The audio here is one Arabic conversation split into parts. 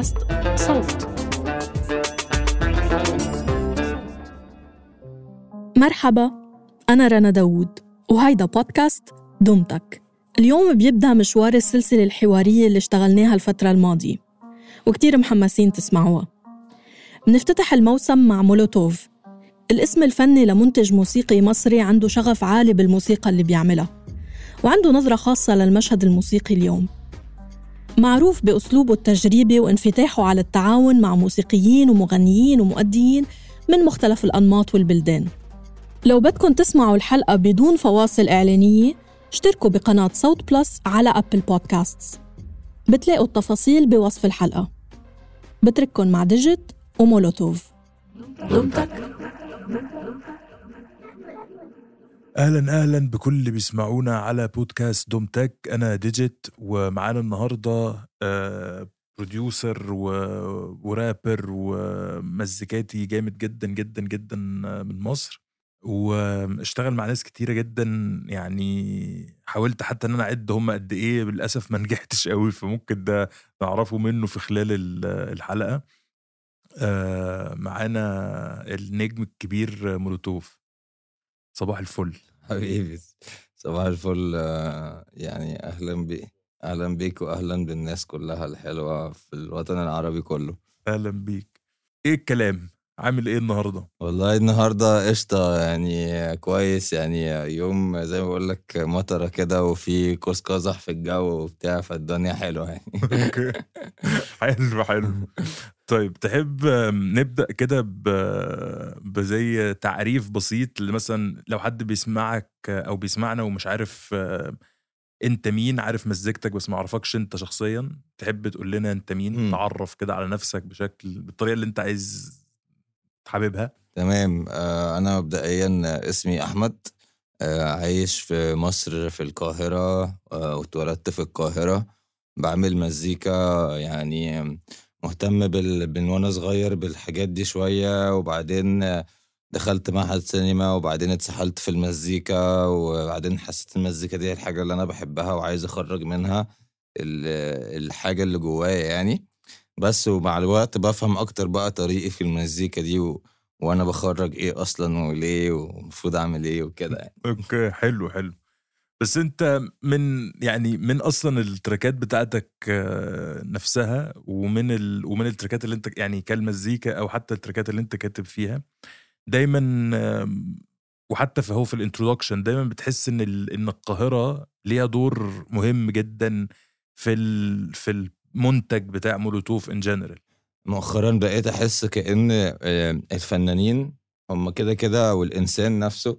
بودكاست صوت. مرحبا أنا رنا داوود وهيدا بودكاست دمتك. اليوم بيبدأ مشوار السلسلة الحوارية اللي اشتغلناها الفترة الماضية وكتير محمسين تسمعوها. بنفتتح الموسم مع مولوتوف. الاسم الفني لمنتج موسيقي مصري عنده شغف عالي بالموسيقى اللي بيعملها وعنده نظرة خاصة للمشهد الموسيقي اليوم. معروف بأسلوبه التجريبي وانفتاحه على التعاون مع موسيقيين ومغنيين ومؤديين من مختلف الأنماط والبلدان. لو بدكم تسمعوا الحلقة بدون فواصل إعلانية اشتركوا بقناة صوت بلس على Apple Podcasts. بتلاقوا التفاصيل بوصف الحلقة. بترككم مع ديجيت ومولوتوف. دمتك أهلا أهلا بكل اللي بيسمعونا على بودكاست دومتك أنا ديجيت ومعانا النهارده آه بروديوسر و... ورابر ومزيكاتي جامد جدا جدا جدا من مصر. واشتغل مع ناس كتيرة جدا. يعني حاولت حتى إن أنا أعد هم قد إيه للأسف ما نجحتش قوي فممكن ده نعرفه منه في خلال الحلقة. آه معانا النجم الكبير مولوتوف. صباح الفل. حبيبي صباح الفل. يعني أهلا بي أهلا بيك واهلا بالناس كلها الحلوة في الوطن العربي كله. أهلا بيك. إيه الكلام؟ عامل إيه النهارده؟ والله النهارده قشطة يعني كويس يعني يوم زي ما بقول لك مطرة كده وفي قوس قزح في الجو وبتاع فالدنيا حلوة يعني. حلو حلو. طيب تحب نبدأ كده بزي تعريف بسيط مثلا لو حد بيسمعك أو بيسمعنا ومش عارف أنت مين عارف مزيكتك بس ما اعرفكش أنت شخصيا تحب تقول لنا أنت مين؟ م. تعرف كده على نفسك بشكل بالطريقة اللي أنت عايز حاببها تمام. آه أنا مبدئيا اسمي أحمد. آه عايش في مصر في القاهرة. آه واتولدت في القاهرة. بعمل مزيكا يعني مهتم بال... من وأنا صغير بالحاجات دي شوية. وبعدين دخلت معهد سينما وبعدين اتسحلت في المزيكا. وبعدين حسيت المزيكا دي الحاجة اللي أنا بحبها وعايز أخرج منها الحاجة اللي جوايا يعني. بس ومع الوقت بفهم أكتر بقى طريقي في المزيكا دي و... وأنا بخرج إيه أصلا وليه ومفروض أعمل إيه وكده يعني. okay حلو حلو بس أنت من يعني من أصلا ال tracks بتاعتك آه، نفسها ومن ال... ومن ال tracks اللي أنت يعني كالمزيكا أو حتى ال tracks اللي أنت كاتب فيها دايما وحتى هو في ال introduction دايما بتحس إن ال... إن القاهرة ليها دور مهم جدا في ال... في المنتج بتاع مولوتوف ان جنرال مؤخرا بقيت أحس كأن آه، الفنانين هم كده كده والإنسان نفسه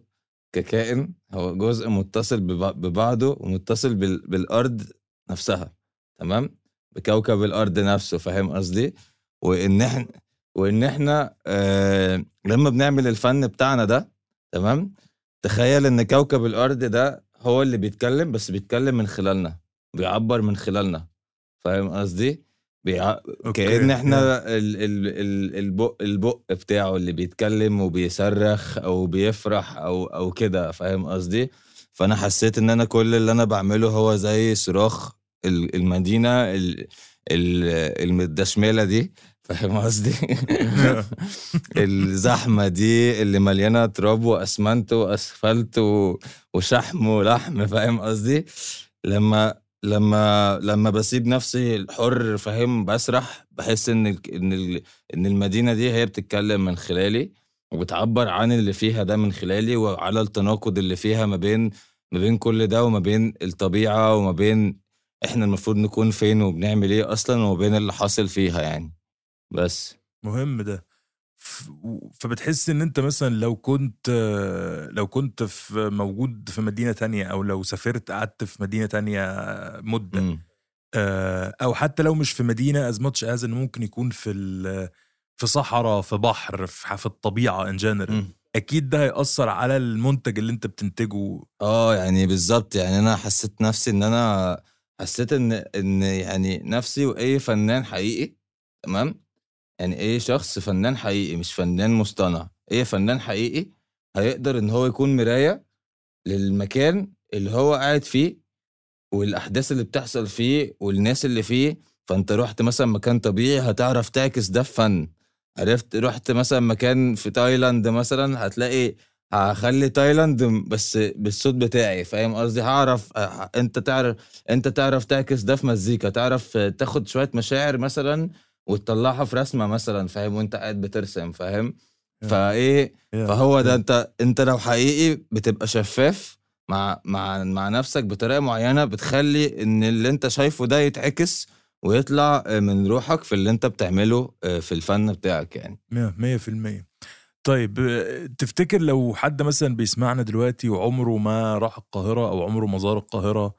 ككائن هو جزء متصل ببعضه ومتصل بالأرض نفسها تمام؟ بكوكب الأرض نفسه فاهم قصدي؟ وإن إحنا وإن إحنا آه لما بنعمل الفن بتاعنا ده تمام؟ تخيل إن كوكب الأرض ده هو اللي بيتكلم بس بيتكلم من خلالنا بيعبر من خلالنا. فاهم قصدي؟ بيع... كأن إحنا ال... ال... ال... البق البق بتاعه اللي بيتكلم وبيصرخ أو بيفرح أو أو كده فاهم قصدي؟ فأنا حسيت إن أنا كل اللي أنا بعمله هو زي صراخ المدينة ال... ال... المدشمله دي فاهم قصدي؟ الزحمة دي اللي مليانة تراب وأسمنت وأسفلت وشحم ولحم فاهم قصدي؟ لما لما لما بسيب نفسي الحر فاهم بسرح بحس إن إن إن المدينة دي هي بتتكلم من خلالي وبتعبر عن اللي فيها ده من خلالي وعلى التناقض اللي فيها ما بين ما بين كل ده وما بين الطبيعة وما بين إحنا المفروض نكون فين وبنعمل إيه أصلا وما بين اللي حاصل فيها يعني. بس. مهم ده. فبتحس إن أنت مثلا لو كنت لو كنت في موجود في مدينة تانية أو لو سافرت قعدت في مدينة تانية مدة م. آه، أو حتى لو مش في مدينة as much as إنه ممكن يكون في في صحراء في بحر في الطبيعة in general أكيد ده هيأثر على المنتج اللي أنت بتنتجه. آه يعني بالظبط. يعني أنا حسيت نفسي إن أنا حسيت إن إن يعني نفسي وأي فنان حقيقي تمام؟ يعني إيه شخص فنان حقيقي مش فنان مصطنع؟ إيه فنان حقيقي هيقدر ان هو يكون مراية للمكان اللي هو قاعد فيه والأحداث اللي بتحصل فيه والناس اللي فيه؟ فانت رحت مثلا مكان طبيعي هتعرف تعكس ده في فن. عرفت رحت مثلا مكان في تايلاند مثلا هتلاقي هخلي تايلاند بس بالصوت بتاعي فاهم قصدي؟ هعرف انت تعرف انت تعرف تعكس ده في مزيكا تعرف تاخد شوية مشاعر مثلا وتطلعها في رسمة مثلا فاهم؟ وأنت قاعد بترسم فاهم؟ فإيه فهو ده أنت أنت لو حقيقي بتبقى شفاف مع مع مع نفسك بطريقة معينة بتخلي إن اللي أنت شايفه ده يتعكس ويطلع من روحك في اللي أنت بتعمله آه، في الفن بتاعك يعني. مية مية في المية. طيب آه، تفتكر لو حد مثلا بيسمعنا دلوقتي وعمره ما راح القاهرة أو عمره ما زار القاهرة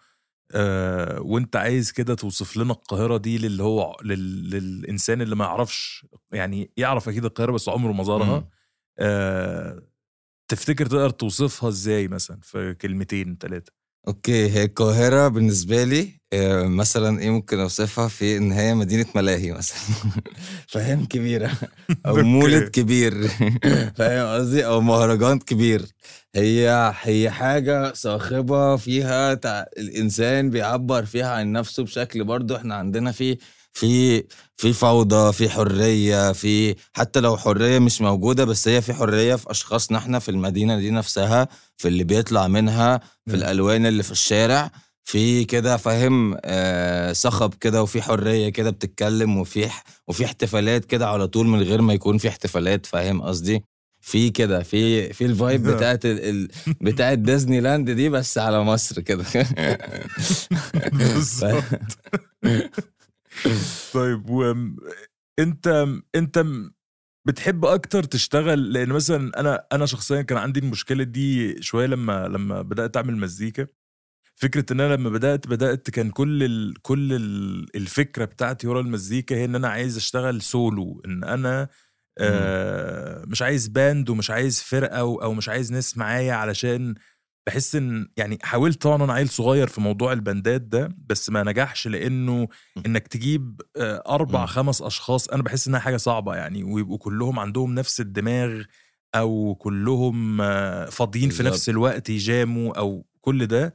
آه وانت عايز كده توصف لنا القاهرة دي للي هو لل... للإنسان اللي ما يعرفش يعني يعرف أكيد القاهرة بس عمره ما زارها. آه تفتكر تقدر توصفها إزاي مثلا في كلمتين ثلاثة أوكي هي القاهرة بالنسبة لي آه، مثلا إيه ممكن أوصفها في إن هي مدينة ملاهي مثلا. فاهم كبيرة أو. مولد كبير. فاهم قصدي أو مهرجان كبير. هي هي حاجة صاخبة فيها تع... الإنسان بيعبر فيها عن نفسه بشكل برضه إحنا عندنا في في في فوضى في حرية في حتى لو حرية مش موجودة بس هي في حرية في أشخاصنا إحنا في المدينة دي نفسها في اللي بيطلع منها في. الألوان اللي في الشارع في كده فاهم آه صخب كده وفي حرية كده بتتكلم وفي وفي احتفالات كده على طول من غير ما يكون في احتفالات فاهم قصدي في كده في في ال vibe. بتاعت ال ال بتاعت ديزني لاند دي بس على مصر كده بالظبط. طيب وانت انت بتحب أكتر تشتغل لأن مثلا أنا أنا شخصيا كان عندي المشكلة دي شوية لما لما بدأت أعمل مزيكا فكرة إن أنا لما بدأت بدأت كان كل ال كل ال الفكرة بتاعتي ورا المزيكا هي إن أنا عايز أشتغل سولو إن أنا آه مش عايز باند ومش عايز فرقة أو أو مش عايز ناس معايا علشان بحس إن يعني حاولت طبعا أنا عيل صغير في موضوع البندات ده بس ما نجحش لأنه إنك تجيب آه، أربع. خمس أشخاص أنا بحس إنها حاجة صعبة يعني ويبقوا كلهم عندهم نفس الدماغ أو كلهم آه، فاضيين في. نفس الوقت يجاموا أو كل ده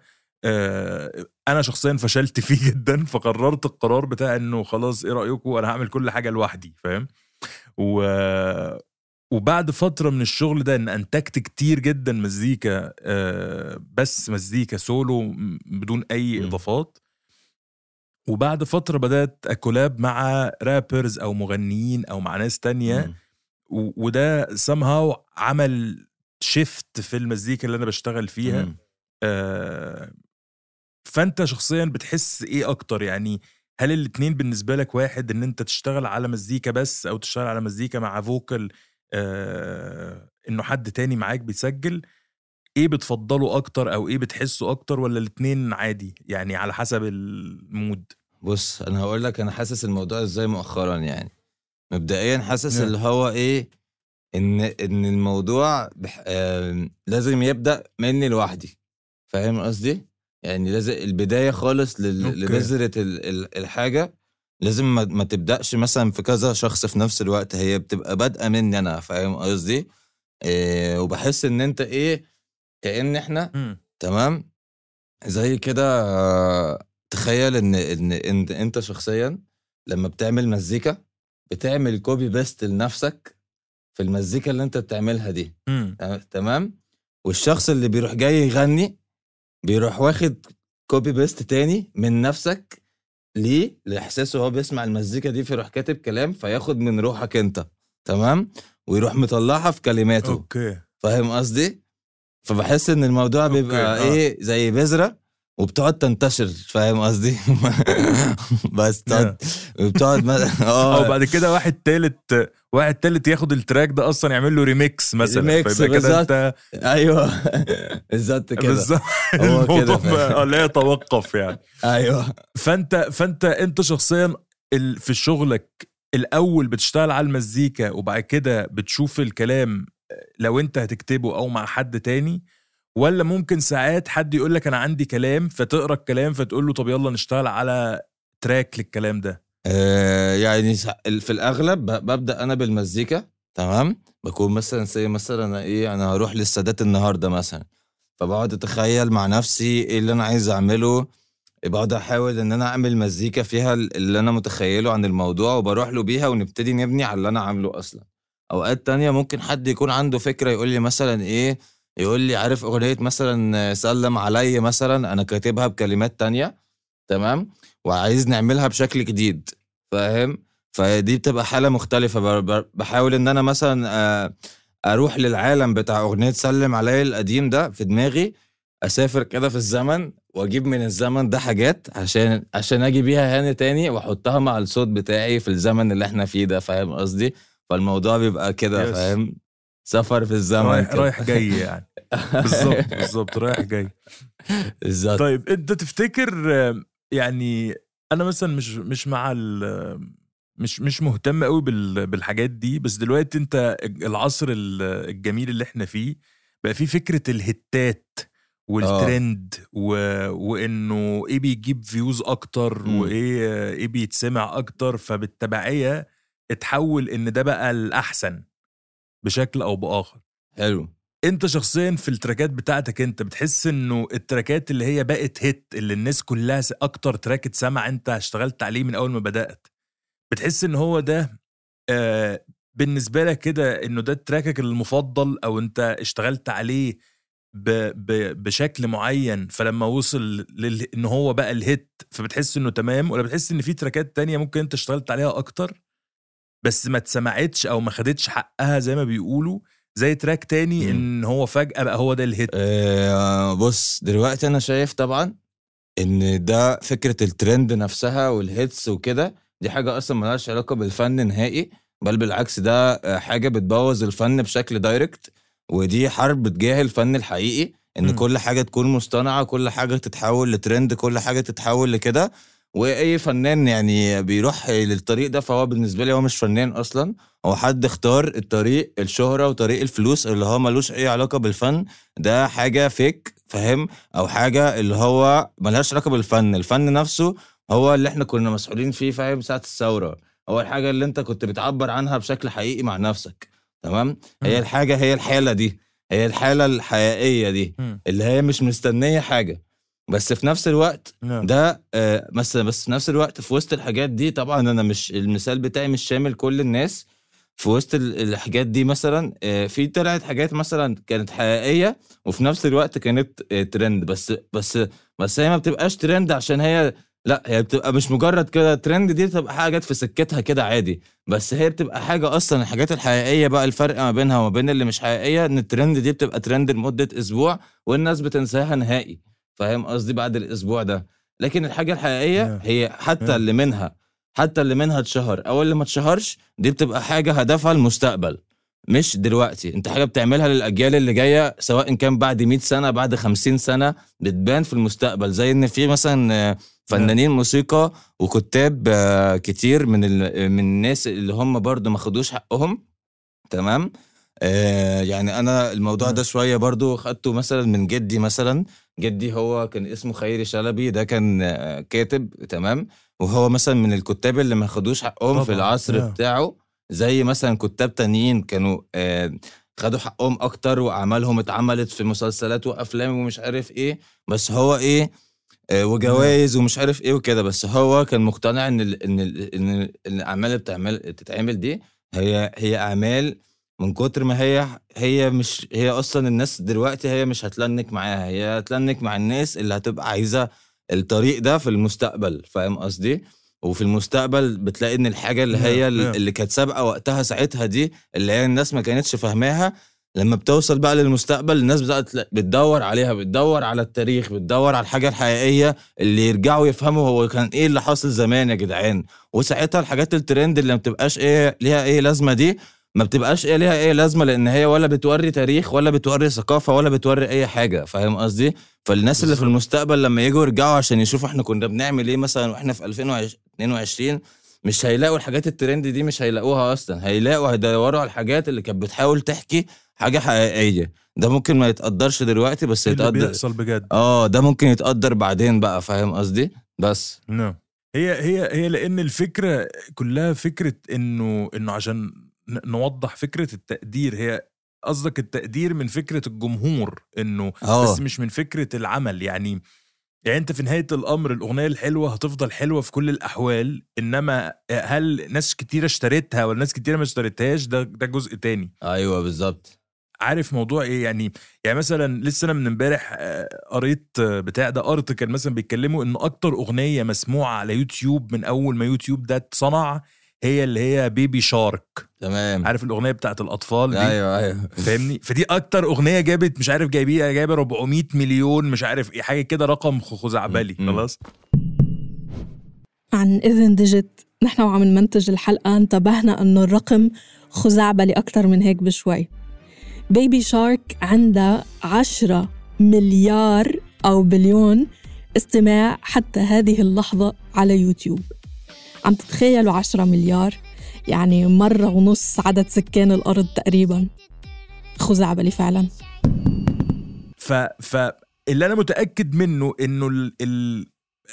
أنا شخصيا فشلت فيه جدا فقررت القرار بتاع إنه خلاص إيه رايكم أنا هعمل كل حاجة لوحدي فاهم و وبعد فترة من الشغل ده إن أنتجت كتير جدا مزيكا آه، بس مزيكا سولو بدون أي. إضافات. وبعد فترة بدأت أكولاب مع رابرز أو مغنيين أو مع ناس تانية. وده somehow عمل شيفت في المزيكا اللي أنا بشتغل فيها. آه، فأنت شخصيا بتحس إيه أكتر؟ يعني هل الاتنين بالنسبة لك واحد إن أنت تشتغل على مزيكا بس أو تشتغل على مزيكا مع فوكال آه إنه حد تاني معاك بيسجل إيه بتفضله أكتر أو إيه بتحسه أكتر ولا الاتنين عادي؟ يعني على حسب المود. بص أنا هقول لك أنا حاسس الموضوع إزاي مؤخرا يعني. مبدئيا حاسس نعم. اللي هو إيه إن إن الموضوع بح... آم، لازم يبدأ مني لوحدي. فاهم قصدي؟ يعني لازم البداية خالص. لبذرة ال... ال... الحاجة لازم ما... ما تبدأش مثلا في كذا شخص في نفس الوقت هي بتبقى بادئة مني أنا فاهم قصدي إيه وبحس إن أنت إيه كأن إحنا مم. تمام زي كده تخيل إن إن إن أنت شخصيا لما بتعمل مزيكا بتعمل copy paste لنفسك في المزيكا اللي أنت بتعملها دي مم. تمام والشخص اللي بيروح جاي يغني بيروح واخد copy paste تاني من نفسك ليه؟ لاحساسه هو بيسمع المزيكا دي فيروح كاتب كلام فياخد من روحك انت تمام؟ ويروح مطلعها في كلماته. okay. فاهم قصدي؟ فبحس إن الموضوع okay، بيبقى آه. إيه زي بذرة وبتقعد تنتشر فاهم قصدي؟ بس تقعد بتقعد آه. بعد كده واحد تالت واحد تالت ياخد ال track ده أصلا يعمل له ريميكس مثلا ريميكس فيبقى كده. أنت أيوه. بالظبط كده. بالظبط. الموضوع آه، لا يتوقف يعني. أيوه. فأنت فأنت أنت شخصيا في شغلك الأول بتشتغل على المزيكا وبعد كده بتشوف الكلام لو أنت هتكتبه أو مع حد تاني ولا ممكن ساعات حد يقول لك أنا عندي كلام فتقرأ الكلام فتقول له طب يلا نشتغل على تراك للكلام ده؟ آه، يعني سا- في الأغلب ببدأ أنا بالمزيكا تمام؟ بكون مثلا زي مثلا أنا إيه أنا هروح للسادات النهارده مثلا فبقعد أتخيل مع نفسي إيه اللي أنا عايز أعمله بقعد أحاول إن أنا أعمل مزيكا فيها اللي أنا متخيله عن الموضوع وبروح له بيها ونبتدي نبني على اللي أنا عامله أصلا. أوقات تانية ممكن حد يكون عنده فكرة يقول لي مثلا إيه يقول لي عارف أغنية مثلا سلم علي مثلا أنا كاتبها بكلمات تانية تمام؟ وعايز نعملها بشكل جديد. فاهم؟ فدي بتبقى حالة مختلفة. بحاول إن أنا مثلا أروح للعالم بتاع أغنية سلم علي القديم ده في دماغي أسافر كده في الزمن وأجيب من الزمن ده حاجات عشان عشان أجي بيها هنا تاني وأحطها مع الصوت بتاعي في الزمن اللي إحنا فيه ده فاهم قصدي؟ فالموضوع بيبقى كده فاهم؟ سفر في الزمن رايح, رايح جاي يعني. بالظبط بالظبط رايح جاي. بالظبط. طيب أنت تفتكر يعني أنا مثلا مش مش مع مش مش مهتم قوي بالحاجات دي بس دلوقتي أنت العصر الجميل اللي إحنا فيه بقى فيه فكرة الهتات والترند و... وإنه إيه بيجيب فيوز أكتر م. وإيه إيه بيتسمع أكتر فبالتبعية اتحول إن ده بقى الأحسن بشكل أو بآخر. حلو. انت شخصيا في ال tracks بتاعتك انت بتحس انه ال tracks اللي هي بقت hit اللي الناس كلها أكتر track اتسمع انت اشتغلت عليه من أول ما بدأت بتحس إن هو ده آه بالنسبة لك كده إنه ده track ك المفضل أو أنت اشتغلت عليه ب ب بشكل معين فلما وصل لل... إن هو بقى ال hit فبتحس إنه تمام؟ ولا بتحس إن في tracks تانية ممكن أنت اشتغلت عليها أكتر بس ما اتسمعتش أو ما خدتش حقها زي ما بيقولوا؟ زي track تاني مم. إن هو فجأة بقى هو ده ال hit آه بص دلوقتي أنا شايف طبعا إن ده فكرة الترند نفسها وال hits وكده دي حاجة أصلا ملهاش علاقة بالفن نهائي بل بالعكس ده حاجة بتبوظ الفن بشكل direct ودي حرب تجاه الفن الحقيقي إن م. كل حاجة تكون مصطنعة كل حاجة تتحول لترند كل حاجة تتحول لكده وأي فنان يعني بيروح للطريق ده فهو بالنسبة لي هو مش فنان أصلا. هو حد اختار الطريق الشهرة وطريق الفلوس اللي هو ملوش أي علاقة بالفن. ده حاجة فيك فاهم؟ أو حاجة اللي هو ملهاش علاقة بالفن. الفن نفسه هو اللي إحنا كنا مسؤولين فيه فاهم؟ ساعة الثورة. هو الحاجة اللي أنت كنت بتعبر عنها بشكل حقيقي مع نفسك تمام؟ هي الحاجة هي الحالة دي. هي الحالة الحقيقية دي. اللي هي مش مستنية حاجة. بس في نفس الوقت نعم. ده آه بس بس في نفس الوقت في وسط الحاجات دي طبعا أنا مش المثال بتاعي مش شامل كل الناس. في وسط الحاجات دي مثلا آه في طلعت حاجات مثلا كانت حقيقية وفي نفس الوقت كانت آه ترند بس بس بس هي ما بتبقاش ترند عشان هي لا هي بتبقى مش مجرد كده ترند دي بتبقى حاجات في سكتها كده عادي. بس هي بتبقى حاجة أصلا الحاجات الحقيقية بقى الفرق ما بينها وما بين اللي مش حقيقية إن الترند دي بتبقى ترند لمدة أسبوع والناس بتنساها نهائي. فاهم قصدي بعد الأسبوع ده. لكن الحاجة الحقيقية هي حتى اللي منها حتى اللي منها اتشهر أو اللي ما اتشهرش دي بتبقى حاجة هدفها المستقبل مش دلوقتي. أنت حاجة بتعملها للأجيال اللي جاية سواء كان بعد 100 سنة بعد 50 سنة بتبان في المستقبل. زي إن في مثلا فنانين موسيقى وكتاب آه، كتير من من الناس اللي هم برضو ما خدوش حقهم. تمام؟ آه يعني أنا الموضوع ده شوية برضو خدته مثلا من جدي مثلا. جدي هو كان اسمه خيري شلبي ده كان آه، كاتب تمام وهو مثلا من الكتاب اللي ما خدوش حقهم. في العصر yeah. بتاعه زي مثلا كتاب تانيين كانوا آه خدوا حقهم أكتر وأعمالهم اتعملت في مسلسلات وأفلام ومش عارف إيه بس هو إيه آه، وجوائز ومش عارف إيه وكده بس هو كان مقتنع إن ال إن ال إن الأعمال اللي بتعمل تتعمل دي هي هي أعمال من كتر ما هي هي مش هي أصلا الناس دلوقتي هي مش هتلنك معاها هي هتلنك مع الناس اللي هتبقى عايزة الطريق ده في المستقبل فاهم قصدي؟ وفي المستقبل بتلاقي إن الحاجة اللي هي اللي كانت سابقة وقتها ساعتها دي اللي هي الناس ما كانتش فاهماها لما بتوصل بقى للمستقبل الناس بقت بتدور عليها بتدور على التاريخ بتدور على الحاجة الحقيقية اللي يرجعوا يفهموا هو كان إيه اللي حاصل زمان يا جدعان. وساعتها الحاجات الترند اللي ما بتبقاش إيه ليها إيه لازمة دي ما بتبقاش إيه ليها إيه لازمة لأن هي ولا بتوري تاريخ ولا بتوري ثقافة ولا بتوري أي حاجة فاهم قصدي؟ فالناس اللي في المستقبل لما يجوا يرجعوا عشان يشوفوا إحنا كنا بنعمل إيه مثلا وإحنا في 2022 مش هيلاقوا الحاجات الترند دي مش هيلاقوها أصلا. هيلاقوا هيدوروا على الحاجات اللي كانت بتحاول تحكي حاجة حقيقية. ده ممكن ما يتقدرش دلوقتي بس يتقدر اللي بيحصل بجد؟ آه ده ممكن يتقدر بعدين بقى فاهم قصدي؟ بس. نعم. هي هي هي لأن الفكرة كلها فكرة إنه إنه عشان نوضح فكرة التقدير. هي قصدك التقدير من فكرة الجمهور إنه أوه. بس مش من فكرة العمل. يعني يعني أنت في نهاية الأمر الأغنية الحلوة هتفضل حلوة في كل الأحوال إنما هل ناس كتيرة اشتريتها ولا ناس كتيرة ما اشتريتهاش ده ده جزء تاني. أيوه بالظبط. عارف موضوع إيه؟ يعني يعني مثلا لسه أنا من إمبارح آه، قريت بتاع ده ارتكل مثلا بيتكلموا إن أكتر أغنية مسموعة على يوتيوب من أول ما يوتيوب ده اتصنع هي اللي هي Baby Shark. تمام. عارف الأغنية بتاعت الأطفال دي؟ أيوه أيوه. فاهمني؟ فدي أكتر أغنية جابت مش عارف جايبيه جايبة 400 مليون مش عارف إيه حاجة كده رقم خزعبلي. خلاص؟ عن إذن ديجيت نحن وعم نمنتج الحلقة انتبهنا أنه الرقم خزعبلي أكتر من هيك بشوي. Baby Shark عندها عشرة مليار أو بليون استماع حتى هذه اللحظة على يوتيوب. عم تتخيلوا عشرة مليار؟ يعني مرة ونص عدد سكان الأرض تقريبا. خزعبلي فعلا. ف ف اللي أنا متأكد منه إنه ال... ال...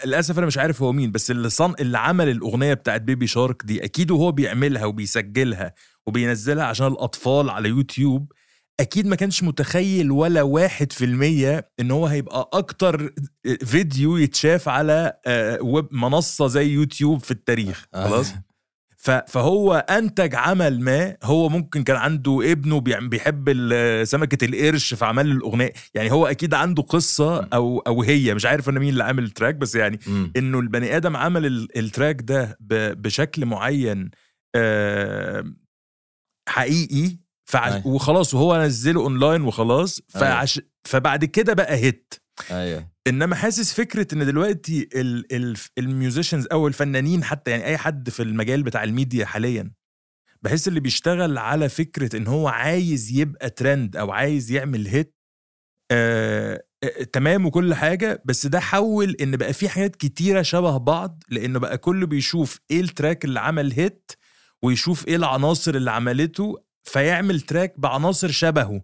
للأسف أنا مش عارف هو مين بس اللي صن... اللي عمل الأغنية بتاعت بيبي شارك دي أكيد وهو بيعملها وبيسجلها وبينزلها عشان الأطفال على يوتيوب. أكيد ما كانش متخيل ولا واحد في المية إن هو هيبقى أكتر فيديو يتشاف على آه، ويب منصة زي يوتيوب في التاريخ خلاص؟ ف- فهو أنتج عمل ما هو ممكن كان عنده ابنه بيحب سمكة القرش فعمل الأغنية يعني هو أكيد عنده قصة أو أو هي مش عارف أنا مين اللي عامل ال track بس يعني. إنه البني آدم عمل ال- ال track ده بشكل معين آه، حقيقي فع... أيوة. وخلاص وهو نزله اونلاين وخلاص فعش... فبعد كده بقى hit أيوه. إنما حاسس فكرة إن دلوقتي ال ال ال musicians أو الفنانين حتى يعني أي حد في المجال بتاع الميديا حاليا بحس اللي بيشتغل على فكرة إن هو عايز يبقى ترند أو عايز يعمل hit آه آه، تمام وكل حاجة بس ده حول إن بقى في حاجات كتيرة شبه بعض لإنه بقى كله بيشوف إيه ال track اللي عمل hit ويشوف إيه العناصر اللي عملته فيعمل track بعناصر شبهه.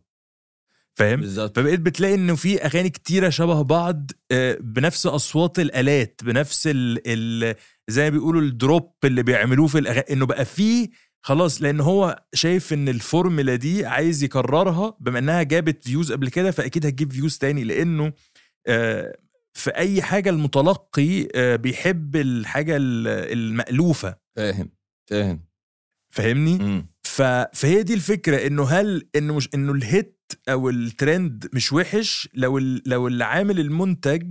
فاهم؟ بالظبط. فبقيت بتلاقي إنه في أغاني كتيرة شبه بعض آه، بنفس أصوات الآلات بنفس ال ال زي ما بيقولوا ال drop اللي بيعملوه في الاغاني إنه بقى فيه خلاص لأن هو شايف إن الفورمولا دي عايز يكررها بما إنها جابت views قبل كده فأكيد هتجيب views تاني لأنه آه، في أي حاجة المتلقي آه، بيحب الحاجة ال- المألوفة. فاهم فاهم. فاهمني. فهي دي الفكرة إنه هل إنه مش إنه ال hit أو الترند مش وحش لو ال... لو اللي عامل المنتج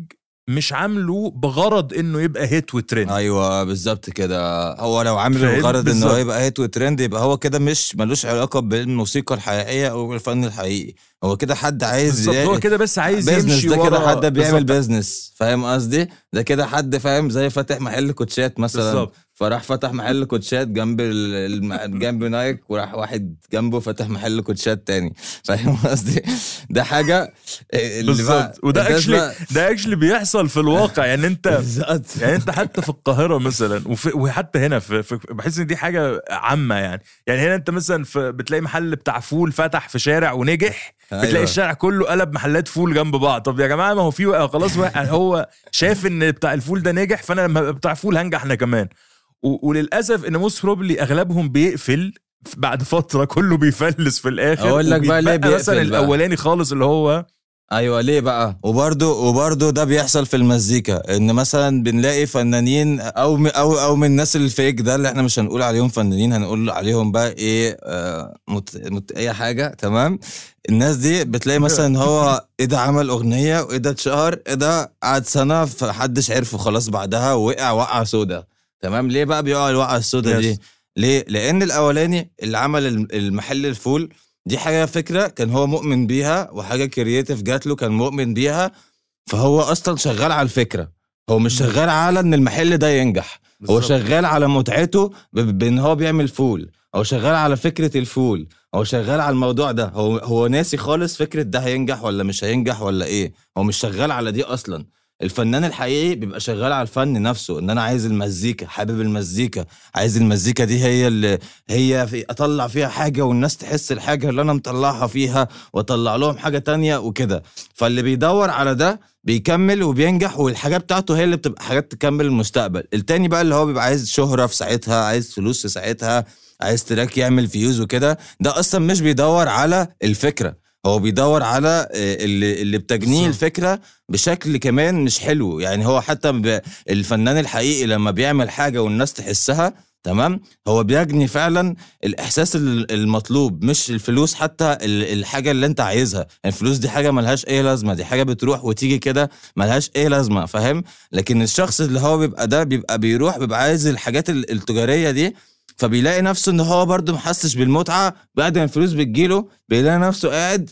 مش عامله بغرض إنه يبقى hit و trend أيوه بالظبط كده هو لو عامل فاهم؟ الغرض إنه. يبقى هيت وترند يبقى هو كده مش ملوش علاقة بالموسيقى الحقيقية أو بالفن الحقيقي هو كده حد عايز بالظبط هو كده بس عايز يمشي ده كده حد بيعمل. business فاهم قصدي؟ ده كده حد فاهم زي فاتح محل كوتشات مثلا. بالظبط. فراح فتح محل كوتشات جنب ال- الم- جنب نايك وراح واحد جنبه فتح محل كوتشات تاني. فاهم قصدي؟ ده حاجة بقى- بالظبط. وده actually ده actually بيحصل في الواقع. يعني انت بالظبط. يعني انت حتى في القاهرة مثلا وفي وحتى هنا في, في بحس إن دي حاجة عامة يعني. يعني هنا انت مثلا في بتلاقي محل بتاع فول فتح في شارع ونجح بتلاقي أيوة. الشارع كله قلب محلات فول جنب بعض طب يا جماعة ما هو في خلاص واحد هو شاف إن بتاع الفول ده نجح فأنا لما ابقى بتاع فول هنجح أنا كمان و- وللأسف إن most probably أغلبهم بيقفل بعد فترة كله بيفلس في الآخر أقول لك بقى ليه مثلا بيقفل بقى. الأولاني خالص اللي هو أيوه ليه بقى؟ وبرده وبرده ده بيحصل في المزيكا إن مثلا بنلاقي فنانين أو أو أو من الناس الفيك ده اللي إحنا مش هنقول عليهم فنانين هنقول عليهم بقى إيه آه مت مت أي حاجة تمام؟ الناس دي بتلاقي مثلا هو إيه ده عمل أغنية وإيه ده اتشهر إيه ده قعد سنة فحدش عرفه خلاص بعدها وقع وقعه سودا تمام؟ ليه بقى بيقع الوقعه السودا. دي؟ ليه؟ لأن الأولاني اللي عمل الم- المحل الفول دي حاجة فكرة كان هو مؤمن بيها وحاجة creative جات له كان مؤمن بيها فهو أصلا شغال على الفكرة. هو مش شغال على إن المحل ده ينجح. هو. شغال على متعته بإن هو بيعمل فول. هو شغال على فكرة الفول. هو شغال على الموضوع ده. هو هو ناسي خالص فكرة ده هينجح ولا مش هينجح ولا إيه. هو مش شغال على دي أصلا. الفنان الحقيقي بيبقى شغال على الفن نفسه إن أنا عايز المزيكا حابب المزيكا عايز المزيكا دي هي اللي هي في أطلع فيها حاجة والناس تحس الحاجة اللي أنا مطلعها فيها وأطلع لهم حاجة تانية وكده. فاللي بيدور على ده بيكمل وبينجح والحاجة بتاعته هي اللي بتبقى حاجات تكمل المستقبل. التاني بقى اللي هو بيبقى عايز شهرة في ساعتها عايز فلوس في ساعتها عايز track يعمل views وكده ده أصلا مش بيدور على الفكرة. هو بيدور على آه، اللي اللي بتجنيه. الفكرة بشكل كمان مش حلو. يعني هو حتى الفنان الحقيقي لما بيعمل حاجة والناس تحسها تمام هو بيجني فعلا الإحساس ال- المطلوب مش الفلوس حتى ال- الحاجة اللي أنت عايزها. الفلوس دي حاجة ملهاش أي لازمة دي حاجة بتروح وتيجي كده ملهاش أي لازمة فاهم؟ لكن الشخص اللي هو بيبقى ده بيبقى بيروح بيبقى عايز الحاجات ال- التجارية دي فبيلاقي نفسه إن هو برضه محسش بالمتعة بعد ما الفلوس بتجيله بيلاقي نفسه قاعد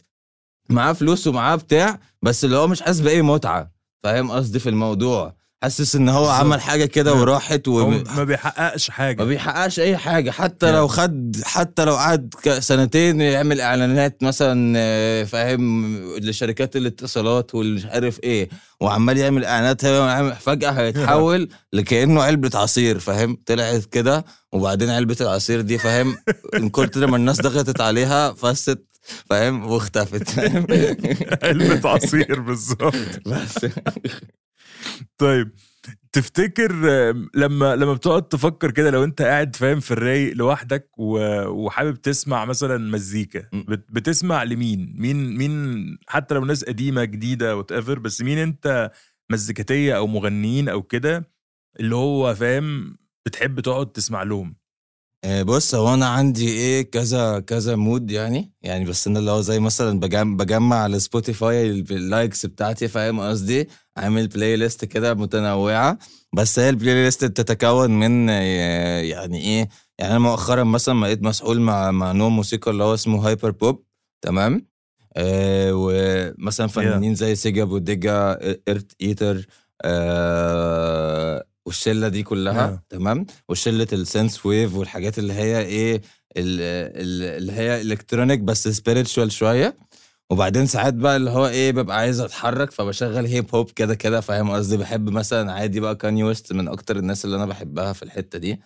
معاه فلوس ومعاه بتاع بس اللي هو مش حاسس بأي متعة. فاهم قصدي في الموضوع؟ حاسس إن هو. عمل حاجة كده نعم. وراحت هو و... ما بيحققش حاجة. ما بيحققش أي حاجة. حتى نعم. لو خد حتى لو قعد سنتين يعمل إعلانات مثلا آه، فاهم لشركات الاتصالات والمش عارف إيه وعمال يعمل إعلانات فجأة هيتحول لكأنه علبة عصير فاهم؟ طلعت كده وبعدين علبة العصير دي فاهم؟ من كتر ما الناس ضغطت عليها فست فاهم؟ واختفت. علبة عصير بالظبط. بس. طيب تفتكر لما لما بتقعد تفكر كده لو انت قاعد فاهم في الرايق لوحدك وحابب تسمع مثلا مزيكا بتسمع لمين؟ مين مين حتى لو ناس قديمة جديدة وات ايفر بس مين انت مزيكاتية أو مغنيين أو كده اللي هو فاهم بتحب تقعد تسمع لهم؟ آه، بص هو أنا عندي إيه كذا كذا mood يعني يعني بس أنا اللي هو زي مثلا بجمع, بجمع على Spotify ال- ال likes بتاعتي فاهم قصدي؟ عامل playlist كده متنوعة بس هي ال playlist بتتكون من يعني إيه يعني أنا مؤخرا مثلا بقيت مسحول مع مع نوع موسيقى اللي هو اسمه hyperpop تمام؟ آه ومثلا فنانين زي Sega Bodega Eartheater آه والشلة دي كلها آه. تمام؟ وشلة ال synthwave والحاجات اللي هي إيه ال- ال- اللي هي electronic بس spiritual شوية. وبعدين ساعات بقى اللي هو إيه ببقى عايز أتحرك فبشغل hip hop كده كده فاهم قصدي؟ بحب مثلا عادي بقى Kanye West من أكتر الناس اللي أنا بحبها في الحتة دي.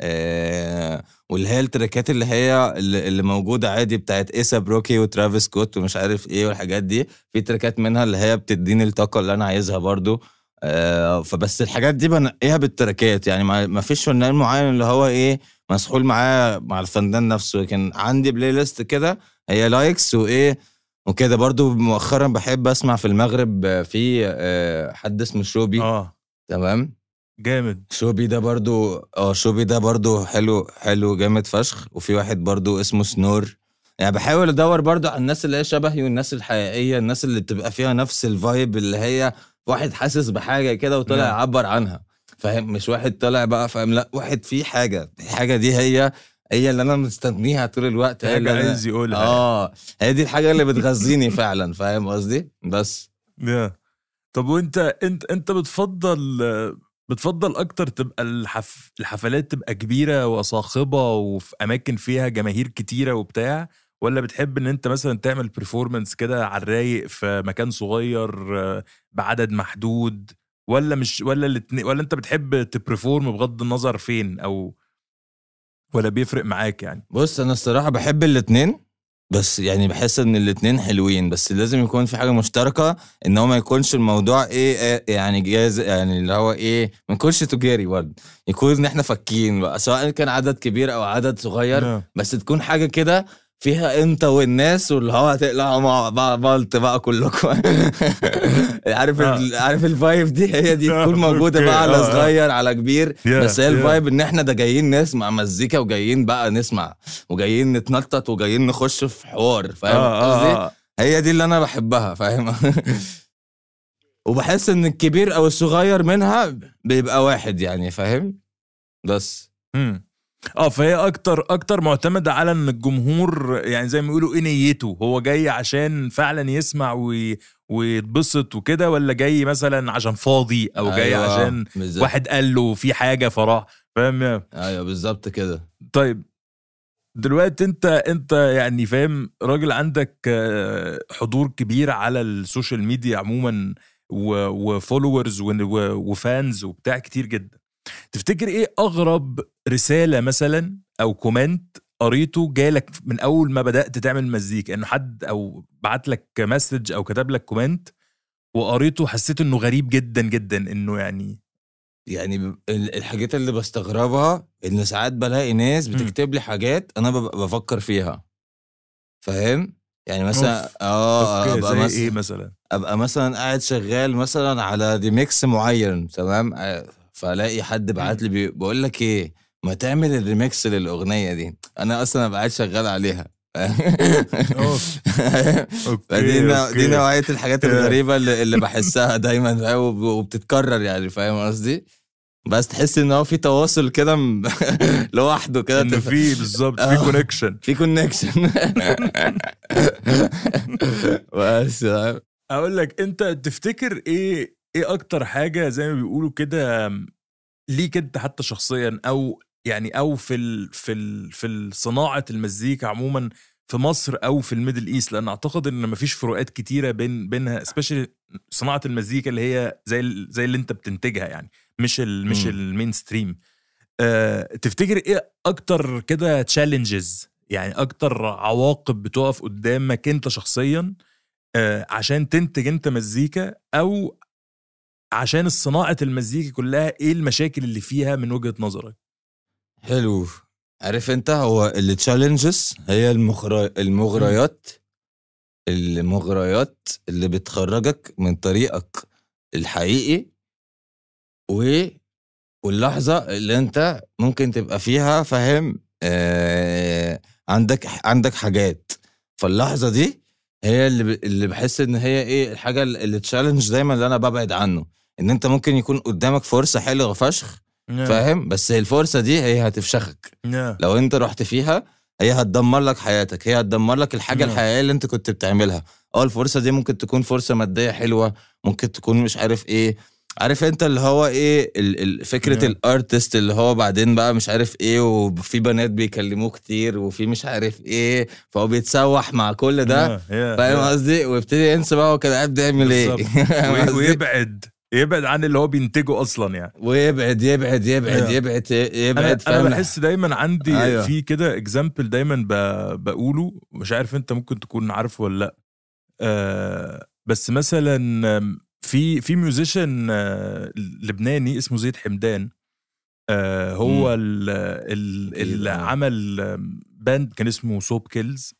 آه واللي هي التراكات اللي هي اللي موجودة عادي بتاعت A$AP Rocky و Travis Scott ومش عارف إيه والحاجات دي. في تراكات منها اللي هي بتديني الطاقة اللي أنا عايزها برضو. آه فبس الحاجات دي بنقيها بالتراكات. يعني ما فيش فنان معين اللي هو إيه مسحول معاه مع الفنان نفسه. لكن عندي playlist كده هي likes وايه وكده برضو مؤخرا بحب أسمع في المغرب في آه، حد اسمه شوبي. آه. تمام؟ جامد. شوبي ده برضو آه شوبي ده برضو حلو حلو جامد فشخ. وفي واحد برضو اسمه سنور. يعني بحاول أدور برضو على الناس اللي هي شبهي والناس الحقيقية الناس اللي بتبقى فيها نفس ال vibe اللي هي واحد حاسس بحاجة كده وطلع نعم. يعبر عنها. فاهم؟ مش واحد طلع بقى فاهم؟ لا واحد فيه حاجة. الحاجة دي هي هي اللي أنا مستنيها طول الوقت هي اللي عايز يقولها. آه هي دي الحاجة اللي بتغذيني فعلا فاهم قصدي؟ بس. يا. طب وأنت أنت أنت بتفضل بتفضل أكتر تبقى الحف... الحفلات تبقى كبيرة وصاخبة وفي أماكن فيها جماهير كتيرة وبتاع ولا بتحب إن أنت مثلا تعمل برفورمانس كده على الرايق في مكان صغير بعدد محدود ولا مش ولا الاتنين ولا أنت بتحب تبرفورم بغض النظر فين؟ أو ولا بيفرق معاك يعني بص أنا الصراحة بحب الاتنين بس يعني بحس إن الاتنين حلوين بس لازم يكون في حاجة مشتركة إن هو ما يكونش الموضوع إيه, إيه يعني جاز يعني اللي هو إيه ما يكونش تجاري برضه يكون إن إحنا فاكين بقى سواء كان عدد كبير أو عدد صغير نعم. بس تكون حاجة كده فيها انت والناس واللي هو هتقلعوا مع بعض بلط بقى كلكم عارف آه. ال- عارف ال vibe دي هي دي آه، تكون موجودة. بقى على آه، آه. صغير على كبير بس هي. ال vibe إن إحنا ده جايين نسمع مزيكا وجايين بقى نسمع وجايين نتنطط وجايين نخش في حوار فاهم آه قصدي. هي دي اللي أنا بحبها فاهم وبحس إن الكبير أو الصغير منها بيبقى واحد يعني فاهم بس. آه فهي أكتر أكتر معتمدة على إن الجمهور يعني زي ما يقولوا إيه نيته هو جاي عشان فعلا يسمع وي... ويتبسط وكده ولا جاي مثلا عشان فاضي أو جاي أيوة، عشان بالظبط. واحد قال له في حاجة فراح فاهم يا؟ أيوه بالظبط كده طيب دلوقتي أنت أنت يعني فاهم راجل عندك آه، حضور كبير على ال social media عموما و followers و fans وبتاع كتير جدا تفتكر إيه أغرب رسالة مثلا أو comment قريته جالك من أول ما بدأت تعمل مزيكا إنه حد أو بعت لك message أو كتب لك comment وقريته حسيت إنه غريب جدا جدا إنه يعني يعني الحاجات اللي بستغربها إن ساعات بلاقي ناس بتكتب لي حاجات أنا ببقى بفكر فيها. فاهم؟ يعني مثلا. آه أبقى مثلا إيه مثلا؟ أبقى مثلا قاعد شغال مثلا على ريميكس معين تمام؟ فالاقي حد بعت لي بي- بقول لك إيه ما تعمل الريميكس للأغنية دي أنا أصلا أبقى قاعد شغال عليها فدي دي okay. نوعية الحاجات Yeah. الغريبة اللي, اللي بحسها دايما وبتتكرر يعني فاهم قصدي بس تحس إن هو في تواصل كده م- لوحده كده تف- في بالظبط في آه. connection في connection بس فاهم؟ أقول لك أنت تفتكر إيه إيه أكتر حاجة زي ما بيقولوا كده ليك أنت حتى شخصيا أو يعني أو في ال في ال في صناعة المزيكا عموما في مصر أو في ال Middle East؟ لأن أعتقد إن مفيش فروقات كتيرة بين بينها specially صناعة المزيكا اللي هي زي زي اللي أنت بتنتجها يعني مش ال مش. ال mainstream أه تفتكر إيه أكتر كده challenges يعني أكتر عواقب بتقف قدامك أنت شخصيا آه، عشان تنتج أنت مزيكا أو عشان صناعة المزيكا كلها إيه المشاكل اللي فيها من وجهة نظرك؟ حلو. عارف أنت هو التشالنجز هي المغري... المغريات المغريات اللي بتخرجك من طريقك الحقيقي و واللحظة اللي أنت ممكن تبقى فيها فاهم آه عندك عندك حاجات. فاللحظة دي هي اللي. اللي بحس إن هي إيه الحاجة اللي تشالنج دايما اللي أنا ببعد عنه. إن أنت ممكن يكون قدامك فرصة حلوة فشخ فاهم؟ بس الفرصة دي هي هتفشخك. yeah. لو أنت رحت فيها هي هتدمر لك حياتك هي هتدمر لك الحاجة نعم. الحقيقية اللي أنت كنت بتعملها. أه الفرصة دي ممكن تكون فرصة مادية حلوة ممكن تكون مش عارف إيه. عارف أنت اللي هو إيه؟ فكرة نعم. الأرتست اللي هو بعدين بقى مش عارف إيه وفي بنات بيكلموه كتير وفي مش عارف إيه فهو بيتسوح مع كل ده. Yeah, yeah, فاهم yeah. قصدي؟ ويبتدي ينسى بقى هو كان قاعد بيعمل إيه؟ ويبعد. يبعد عن اللي هو بينتجه أصلا يعني ويبعد يبعد يبعد Yeah. يبعد يبعد أنا فاهم بحس دايما عندي أيوة. في كده example دايما بقوله مش عارف أنت ممكن تكون عارفه ولا لأ آه بس مثلا في في musician آه لبناني اسمه زيد حمدان آه هو اللي. عمل band كان اسمه Soapkills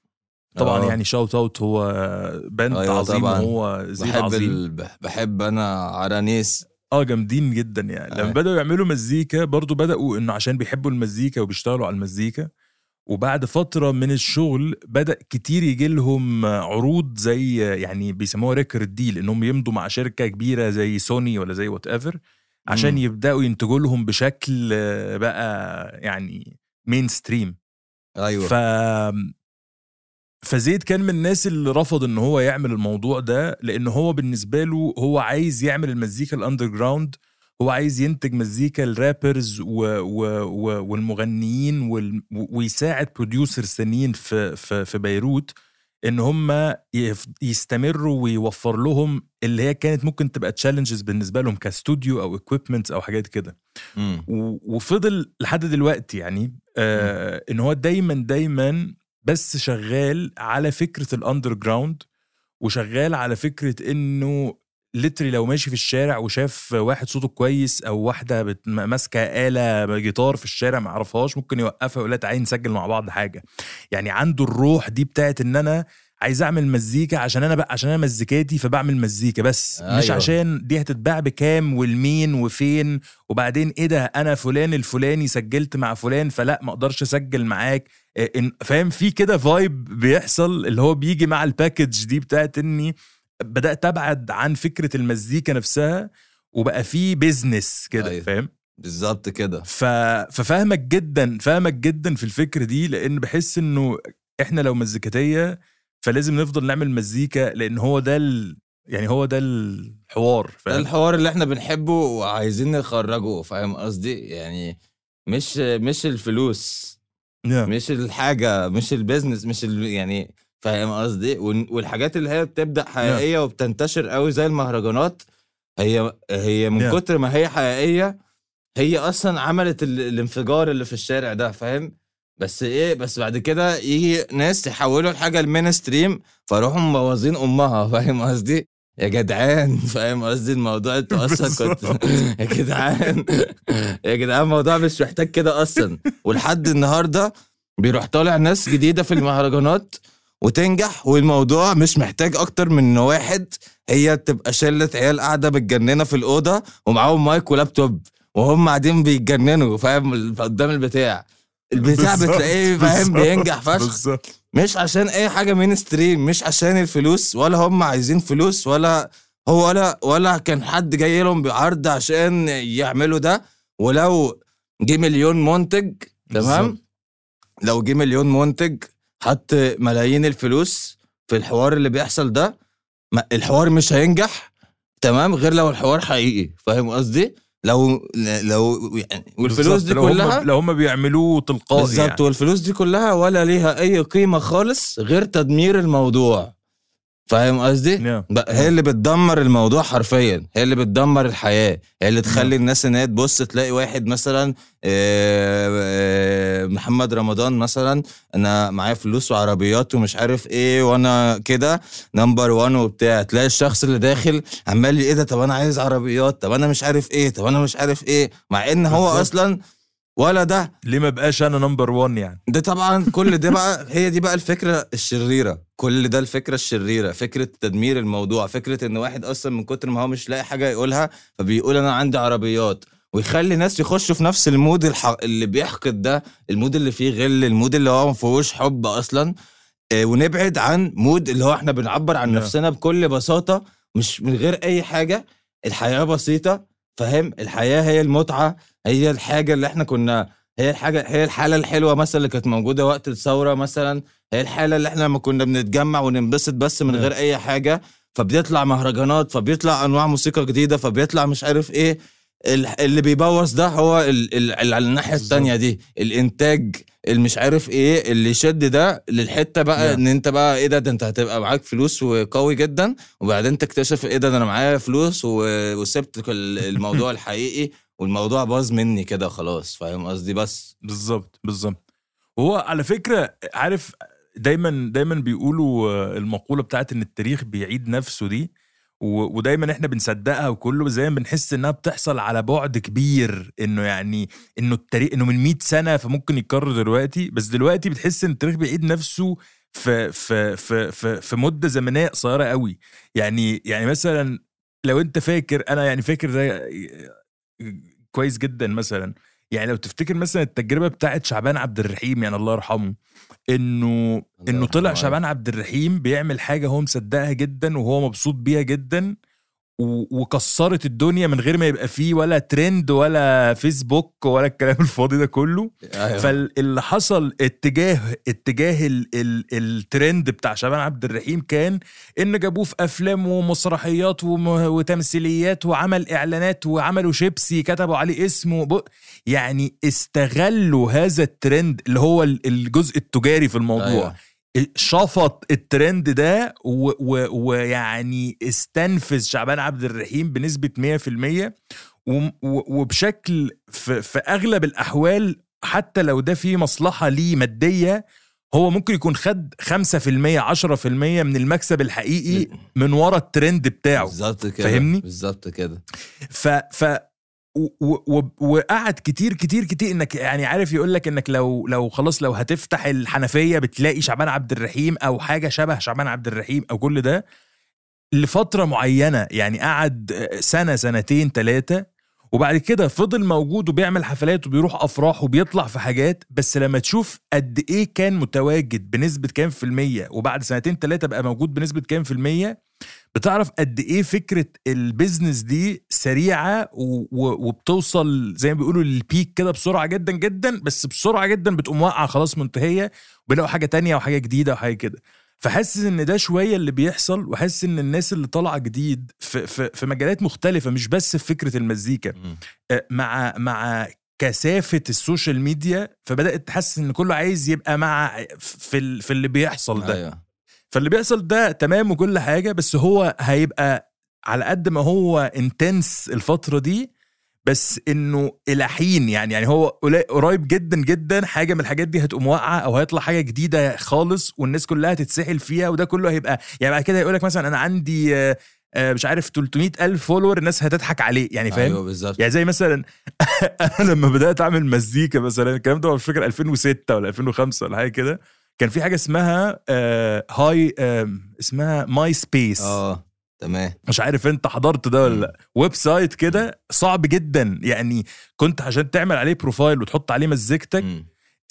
طبعا آه. يعني shout out هو band أيوة عظيم طبعاً. وهو زيد بحب عظيم ال... بح- بحب أنا عرانيس آه جامدين جدا يعني لما أي. بدأوا يعملوا مزيكا برضو بدأوا إنه عشان بيحبوا المزيكا وبيشتغلوا على المزيكا وبعد فترة من الشغل بدأ كتير يجي لهم عروض زي يعني بيسموها record deal إنهم يمضوا مع شركة كبيرة زي سوني ولا زي whatever عشان مم. يبدأوا ينتجوا لهم بشكل بقى يعني mainstream أيوه ف فزيد كان من الناس اللي رفض إن هو يعمل الموضوع ده لأن هو بالنسبة له هو عايز يعمل المزيكا ال underground هو عايز ينتج مزيكا ال rappers و و و والمغنيين وال ويساعد producers ثانيين في في في بيروت إن هم يستمروا ويوفر لهم اللي هي كانت ممكن تبقى challenges بالنسبة لهم ك استوديو أو equipment أو حاجات كده. وفضل لحد دلوقتي يعني آه إن هو دايما دايما بس شغال على فكرة ال underground وشغال على فكرة إنه literally لو ماشي في الشارع وشاف واحد صوته كويس أو واحدة ماسكة آلة جيتار في الشارع ما يعرفهاش ممكن يوقفها ويقول لها تعالي نسجل مع بعض حاجة. يعني عنده الروح دي بتاعت إن أنا عايز اعمل مزيكا عشان أنا بقى عشان أنا مزيكاتي فبعمل مزيكا بس أيوة. مش. عشان دي هتتباع بكام والمين وفين وبعدين إيه ده أنا فلان الفلاني سجلت مع فلان فلا ما أقدرش أسجل معاك إن- فاهم في كده vibe بيحصل اللي هو بيجي مع ال package دي بتاعت إني بدأت أبعد عن فكرة المزيكا نفسها وبقى في business كده أيوة. فاهم بالظبط كده ف... ففاهمك جدا فاهمك جدا في الفكرة دي لأن بحس إنه إحنا لو مزيكاتية فلازم نفضل نعمل مزيكا لأن هو ده ال... يعني هو ده الحوار ده فاهم؟ الحوار اللي إحنا بنحبه وعايزين نخرجه فاهم قصدي؟ يعني مش مش الفلوس نعم. مش الحاجة مش ال business مش ال... يعني فاهم قصدي؟ وال- والحاجات اللي هي بتبدأ حقيقية وبتنتشر قوي زي المهرجانات هي هي من نعم. كتر ما هي حقيقية هي أصلا عملت ال... الانفجار اللي في الشارع ده فاهم؟ بس إيه بس بعد كده يجي ناس يحولوا الحاجة ال mainstream فيروحوا مبوظين أمها فاهم قصدي؟ يا جدعان فاهم قصدي؟ الموضوع أنتوا أصلا كنت. يا جدعان. يا جدعان الموضوع مش محتاج كده أصلا. ولحد النهارده بيروح طالع ناس جديدة في المهرجانات وتنجح والموضوع مش محتاج أكتر من واحد هي تبقى شلة عيال قاعدة متجننة في الأوضة ومعاهم مايك ولابتوب وهم قاعدين بيتجننوا فاهم؟ قدام البتاع. البتاع بتلاقيه فاهم؟ بينجح فشخ. مش عشان أي حاجة مين ستريم مش عشان الفلوس ولا هم عايزين فلوس ولا هو ولا ولا كان حد جاي لهم بعرض عشان يعملوا ده. ولو جه مليون منتج تمام. لو جه مليون منتج حط ملايين الفلوس في الحوار اللي بيحصل ده الحوار مش هينجح تمام؟ غير لو الحوار حقيقي فاهم قصدي؟ لو لو يعني والفلوس دي كلها لو هم بيعملوه تلقائي بالظبط يعني. والفلوس دي كلها ولا ليها أي قيمة خالص غير تدمير الموضوع فاهم قصدي. بقى هي اللي بتدمر الموضوع حرفيا. هي اللي بتدمر الحياة. هي اللي تخلي الناس إن هي تبص تلاقي واحد مثلا آه، آه، محمد رمضان مثلا أنا معايا فلوس وعربيات ومش عارف إيه وأنا كده نمبر 1 وبتاع. تلاقي الشخص اللي داخل عمال إيه ده؟ طب أنا عايز عربيات. طب أنا مش عارف إيه؟ طب أنا مش عارف إيه؟ مع إن هو. أصلا ولا ده. ليه ما بقاش أنا number 1 يعني؟ ده طبعا كل ده بقى هي دي بقى الفكرة الشريرة. كل ده الفكرة الشريرة. فكرة تدمير الموضوع. فكرة إن واحد أصلا من كتر ما هو مش لاقي حاجة يقولها فبيقول أنا عندي عربيات. ويخلي ناس يخشوا في نفس ال mood الح... اللي بيحقد ده ال mood اللي فيه غل ال mood اللي هو ما فيهوش حب أصلا. آه، ونبعد عن mood اللي هو إحنا بنعبر عن نعم. نفسنا بكل بساطة مش من غير أي حاجة. الحياة بسيطة. فاهم الحياة هي المتعة هي الحاجة اللي إحنا كنا هي الحاجة هي الحالة الحلوة مثلا اللي كانت موجودة وقت الثورة مثلا هي الحالة اللي إحنا لما كنا بنتجمع وننبسط بس من. غير أي حاجة فبيطلع مهرجانات فبيطلع أنواع موسيقى جديدة فبيطلع مش عارف إيه اللي بيبوظ ده هو ال ال ال على الناحية. التانية دي. الإنتاج مش عارف إيه اللي يشد ده للحتة بقى نعم. إن أنت بقى إيه ده, ده أنت هتبقى معاك فلوس وقوي جدا وبعدين تكتشف إيه ده, ده أنا معايا فلوس وسبت الموضوع الحقيقي والموضوع باظ مني كده خلاص. فاهم قصدي؟ بس. بالظبط بالظبط. وهو على فكرة عارف دايما دايما بيقولوا آه، المقولة بتاعت إن التاريخ بيعيد نفسه دي ودايما إحنا بنصدقها وكله زي ما بنحس إنها بتحصل على بعد كبير إنه يعني إنه التاريخ إنه من 100 سنة فممكن يتكرر دلوقتي. بس دلوقتي بتحس إن التاريخ بيعيد نفسه في في في في, في مدة زمنية قصيرة قوي. يعني يعني مثلا لو أنت فاكر أنا يعني فاكر ده كويس جدا مثلا. يعني لو تفتكر مثلا التجربة بتاعت شعبان عبد الرحيم يعني الله يرحمه إنه إنه طلع. شعبان عبد الرحيم بيعمل حاجة هو مصدقها جدا وهو مبسوط بيها جدا وكسرت الدنيا من غير ما يبقى فيه ولا ترند ولا فيسبوك ولا الكلام الفاضي ده كله أيوة. فاللي حصل اتجاه اتجاه ال ال الترند بتاع شعبان عبد الرحيم كان إن جابوه في أفلام ومسرحيات وم- وتمثيليات وعمل إعلانات وعملوا شيبسي كتبوا عليه اسمه يعني استغلوا هذا الترند اللي هو ال- الجزء التجاري في الموضوع أيوة. شفط الترند ده ويعني استنفذ شعبان عبد الرحيم بنسبة 100% وم- و- وبشكل في, في أغلب الأحوال حتى لو ده فيه مصلحة ليه مادية هو ممكن يكون خد 5% 10% من المكسب الحقيقي من ورا الترند بتاعه بالظبط كده فاهمني؟ بالظبط كده ف ف وقعد كتير كتير كتير إنك يعني عارف يقول لك إنك لو لو خلاص لو هتفتح الحنفية بتلاقي شعبان عبد الرحيم أو حاجة شبه شعبان عبد الرحيم أو كل ده لفترة معينة يعني قعد سنة سنتين ثلاثة وبعد كده فضل موجود وبيعمل حفلات وبيروح أفراح وبيطلع في حاجات بس لما تشوف قد إيه كان متواجد بنسبة كام في المية وبعد سنتين ثلاثة بقى موجود بنسبة كام في المية بتعرف قد إيه فكرة البيزنس دي سريعة. وبتوصل زي ما بيقولوا للبيك كده بسرعة جدا جدا بس بسرعة جدا بتقوم واقعة خلاص منتهية وبيلاقوا حاجة تانية وحاجة جديدة وحاجه كده. فحاسس إن ده شوية اللي بيحصل وحاسس إن الناس اللي طالعة جديد في, في, في مجالات مختلفة مش بس في فكرة المزيكا. آه، مع مع كثافة ال social media فبدأت تحس إن كله عايز يبقى مع في في اللي بيحصل ده. أيوه. فاللي بيحصل ده تمام وكل حاجة بس هو هيبقى على قد ما هو intense الفترة دي بس إنه إلى حين يعني يعني هو قريب جدا جدا حاجة من الحاجات دي هتقوم واقعة أو هيطلع حاجة جديدة خالص والناس كلها تتسحل فيها وده كله هيبقى يعني بعد كده يقول لك مثلا أنا عندي آه، آه، مش عارف 300 ألف follower الناس هتضحك عليه يعني فاهم؟ أيوه بالظبط. يعني زي مثلا أنا لما بدأت أعمل مزيكا مثلا الكلام ده مش فاكر 2006 ولا 2005 ولا حاجة كده. كان في حاجة اسمها آه هاي آه اسمها MySpace آه تمام مش عارف انت حضرت ده ولا. لأ website كده صعب جدا يعني كنت عشان تعمل عليه profile وتحط عليه مزيكتك.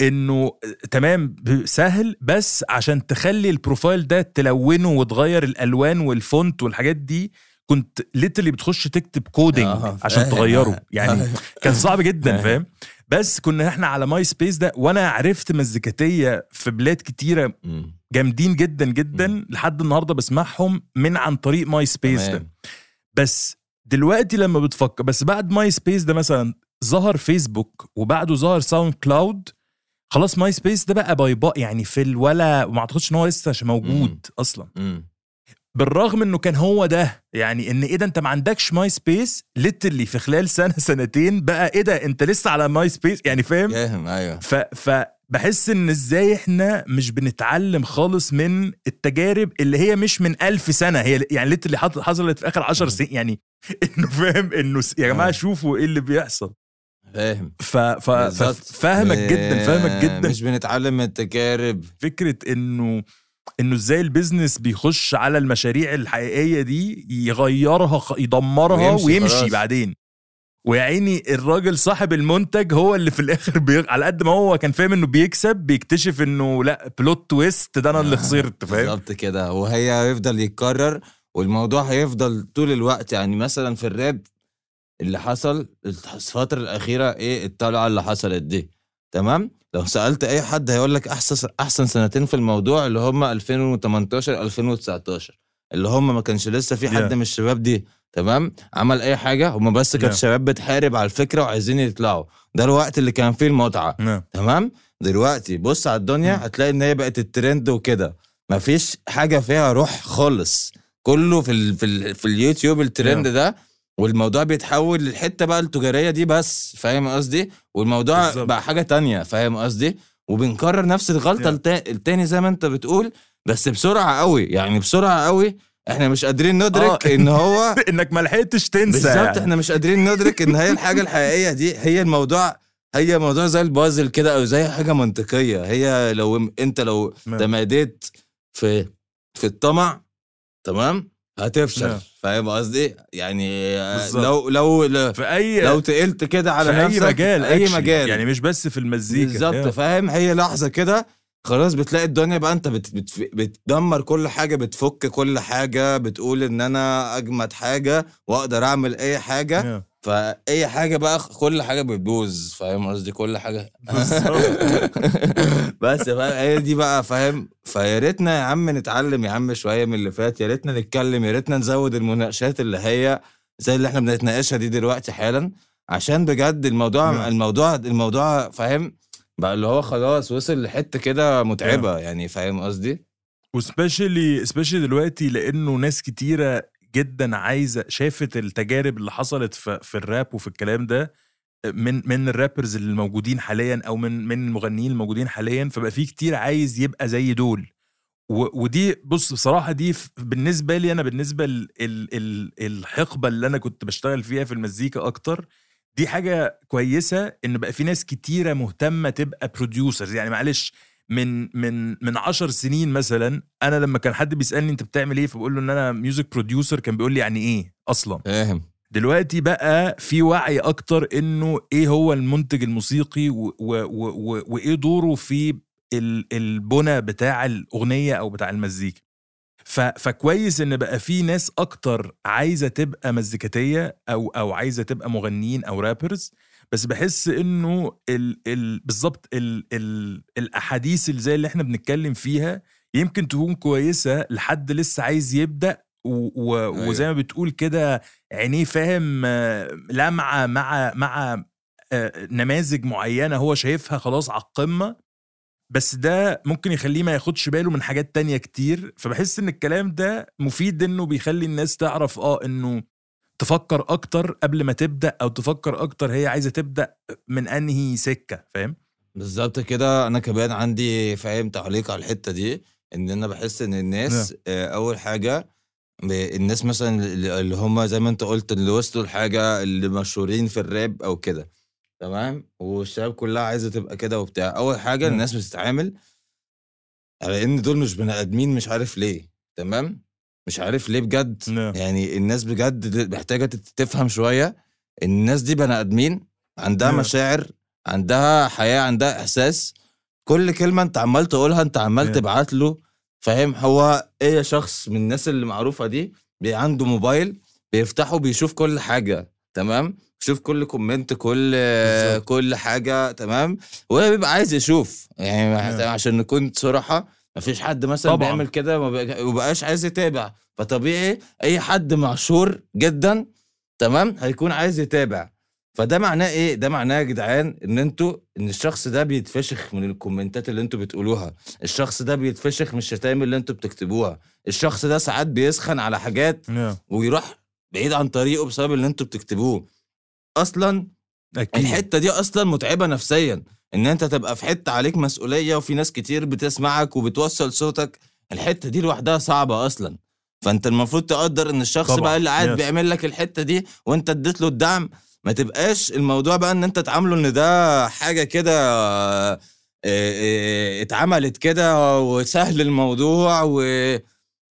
انه تمام ب- سهل بس عشان تخلي ال profile ده تلونه وتغير الألوان وال font والحاجات دي كنت literally بتخش تكتب coding آه، عشان. تغيره يعني كان صعب جدا فاهم. بس كنا إحنا على MySpace ده وأنا عرفت مزيكاتية في بلاد كتيرة. جامدين جدا جدا مم. لحد النهارده بسمعهم من عن طريق MySpace ده. بس دلوقتي لما بتفكر بس بعد MySpace ده مثلا ظهر فيسبوك وبعده ظهر SoundCloud خلاص MySpace ده بقى bye bye يعني في الولا وما أعتقدش إن هو لسه موجود مم. أصلا مم. بالرغم إنه كان هو ده يعني إن إيه ده أنت ما عندكش MySpace literally في خلال سنة سنتين بقى إيه ده؟ أنت لسه على MySpace يعني فاهم؟ فاهم أيوه. ف فبحس إن إزاي إحنا مش بنتعلم خالص من التجارب اللي هي مش من ألف سنة هي يعني اللي حصلت في آخر عشر. سنين يعني إنه فاهم؟ إنه س- يا جماعة. شوفوا إيه اللي بيحصل. فاهم. ف ف. فاهمك جدا فاهمك جدا. مش بنتعلم من التجارب. فكرة إنه إنه إزاي ال business بيخش على المشاريع الحقيقية دي يغيرها يدمرها ويمشي ويمشي, خلاص. بعدين. ويا عيني الراجل صاحب المنتج هو اللي في الآخر بي... على قد ما هو كان فاهم إنه بيكسب بيكتشف إنه لأ plot twist ده أنا اللي خسرت فاهم؟ بالظبط كده. وهي هيفضل يتكرر والموضوع هيفضل طول الوقت. يعني مثلا في الراب اللي حصل الفترة الأخيرة إيه الطلعة اللي حصلت دي تمام؟ لو سألت أي حد هيقول لك أحسن أحسن سنتين في الموضوع اللي هم 2018 2019 اللي هم ما كانش لسه في حد Yeah. من الشباب دي تمام عمل أي حاجة هم بس كانت Yeah. شباب بتحارب على الفكرة وعايزين يطلعوا ده الوقت اللي كان فيه المتعة نعم. تمام دلوقتي بص على الدنيا مم. هتلاقي إن هي بقت الترند وكده مفيش حاجة فيها روح خالص كله في ال في ال في اليوتيوب الترند نعم. ده والموضوع بيتحول للحتة بقى التجارية دي بس فاهم قصدي والموضوع بالظبط. بقى حاجة تانية فاهم قصدي وبنكرر نفس الغلطة. التا- التاني زي ما انت بتقول بس بسرعة قوي يعني بسرعة قوي إحنا مش قادرين ندرك آه. إن هو إنك ما لحقتش تنسى بالظبط يعني. إحنا مش قادرين ندرك إن هي الحاجة الحقيقية دي هي الموضوع هي موضوع زي البازل كده أو زي حاجة منطقية هي لو انت لو نعم. تماديت في في الطمع تمام هتفشل نعم. فاهم قصدي يعني بالظبط. لو لو لو, في اي لو تقلت كده على في أي مجال أي. مجال يعني مش بس في المزيكا بالظبط. فاهم هي لحظة كده خلاص بتلاقي الدنيا بقى أنت بت بت بتدمر كل حاجة بتفك كل حاجة بتقول إن أنا أجمد حاجة وأقدر أعمل أي حاجة Yeah. فأي حاجة بقى كل حاجة بتبوظ فاهم قصدي؟ كل حاجة. بس فاهم هي دي بقى فاهم؟ فيا ريتنا يا عم نتعلم يا عم شوية من اللي فات يا ريتنا نتكلم يا ريتنا نزود المناقشات اللي هي زي اللي إحنا بنتناقشها دي دلوقتي حالا. عشان بجد الموضوع نعم. الموضوع الموضوع فاهم؟ بقى اللي هو خلاص وصل لحتة كده متعبة يعني فاهم قصدي؟ وسبيشالي سبيشالي دلوقتي لأنه ناس كتيرة جدا عايزة شافت التجارب اللي حصلت في, في الراب وفي الكلام ده من من الرابرز اللي موجودين حاليا أو من من المغنيين الموجودين حاليا فبقى في كتير عايز يبقى زي دول. ودي بص بصراحة دي بالنسبة لي أنا بالنسبة ال ال ال الحقبة اللي أنا كنت بشتغل فيها في المزيكا أكتر دي حاجة كويسة إن بقى في ناس كتيرة مهتمة تبقى producers يعني معلش من من من عشر سنين مثلا أنا لما كان حد بيسألني أنت بتعمل إيه فبقول له إن أنا music producer كان بيقول لي يعني إيه أصلا. فاهم. دلوقتي بقى في وعي أكتر إنه إيه هو المنتج الموسيقي و و و و وإيه دوره في ال- البنى بتاع الأغنية أو بتاع المزيكا. فكويس إن بقى في ناس أكتر عايزة تبقى مزيكاتية أو أو عايزة تبقى مغنيين أو rappers بس بحس إنه ال ال بالظبط ال ال الأحاديث اللي زي اللي إحنا بنتكلم فيها يمكن تكون كويسة لحد لسه عايز يبدأ و و أيوة. وزي ما بتقول كده عينيه فاهم لمعة مع مع آه، نماذج معينة هو شايفها خلاص على القمة بس ده ممكن يخليه ما ياخدش باله من حاجات تانية كتير فبحس إن الكلام ده مفيد إنه بيخلي الناس تعرف آه إنه تفكر أكتر قبل ما تبدأ أو تفكر أكتر هي عايزة تبدأ من أنهي سكة فاهم؟ بالظبط كده. أنا كمان عندي فاهم تعليق على الحتة دي إن أنا بحس إن الناس آه، أول حاجة الناس مثلا اللي هم زي ما أنت قلت اللي وصلوا لحاجة اللي مشهورين في الراب أو كده. تمام؟ والشباب كلها عايزة تبقى كده وبتاع. أول حاجة نعم. الناس بتتعامل على إن دول مش بني آدمين مش عارف ليه. تمام؟ مش عارف ليه بجد نعم. يعني الناس بجد محتاجة تفهم شوية الناس دي بني آدمين عندها نعم. مشاعر عندها حياة عندها إحساس كل كلمة أنت عمال تقولها أنت عمال نعم. تبعت له فاهم هو إيه شخص من الناس اللي معروفة دي عنده موبايل بيفتحه بيشوف كل حاجة تمام بيشوف كل كومنت كل بالظبط. كل حاجة تمام وهو بيبقى عايز يشوف يعني. عشان نكون صراحة مفيش حد مثلا طبعاً. بيعمل كده ما وبقاش عايز يتابع. فطبيعي أي حد معشور جدا تمام هيكون عايز يتابع. فده معناه إيه؟ ده معناه يا جدعان إن أنتوا إن الشخص ده بيتفشخ من الكومنتات اللي أنتوا بتقولوها. الشخص ده بيتفشخ من الشتايم اللي أنتوا بتكتبوها. الشخص ده ساعات بيسخن على حاجات نعم. ويروح بعيد عن طريقه بسبب اللي أنتوا بتكتبوه. أصلا أكيد. الحتة دي أصلا متعبة نفسيا. إن أنت تبقى في حتة عليك مسؤولية وفي ناس كتير بتسمعك وبتوصل صوتك. الحتة دي لوحدها صعبة أصلا. فأنت المفروض تقدر إن الشخص طبعاً. بقى اللي قاعد. بيعمل لك الحتة دي وأنت اديت له الدعم. ما تبقاش الموضوع بقى إن أنت تعامله إن ده حاجة كده آه، آه، اتعملت كده وسهل الموضوع و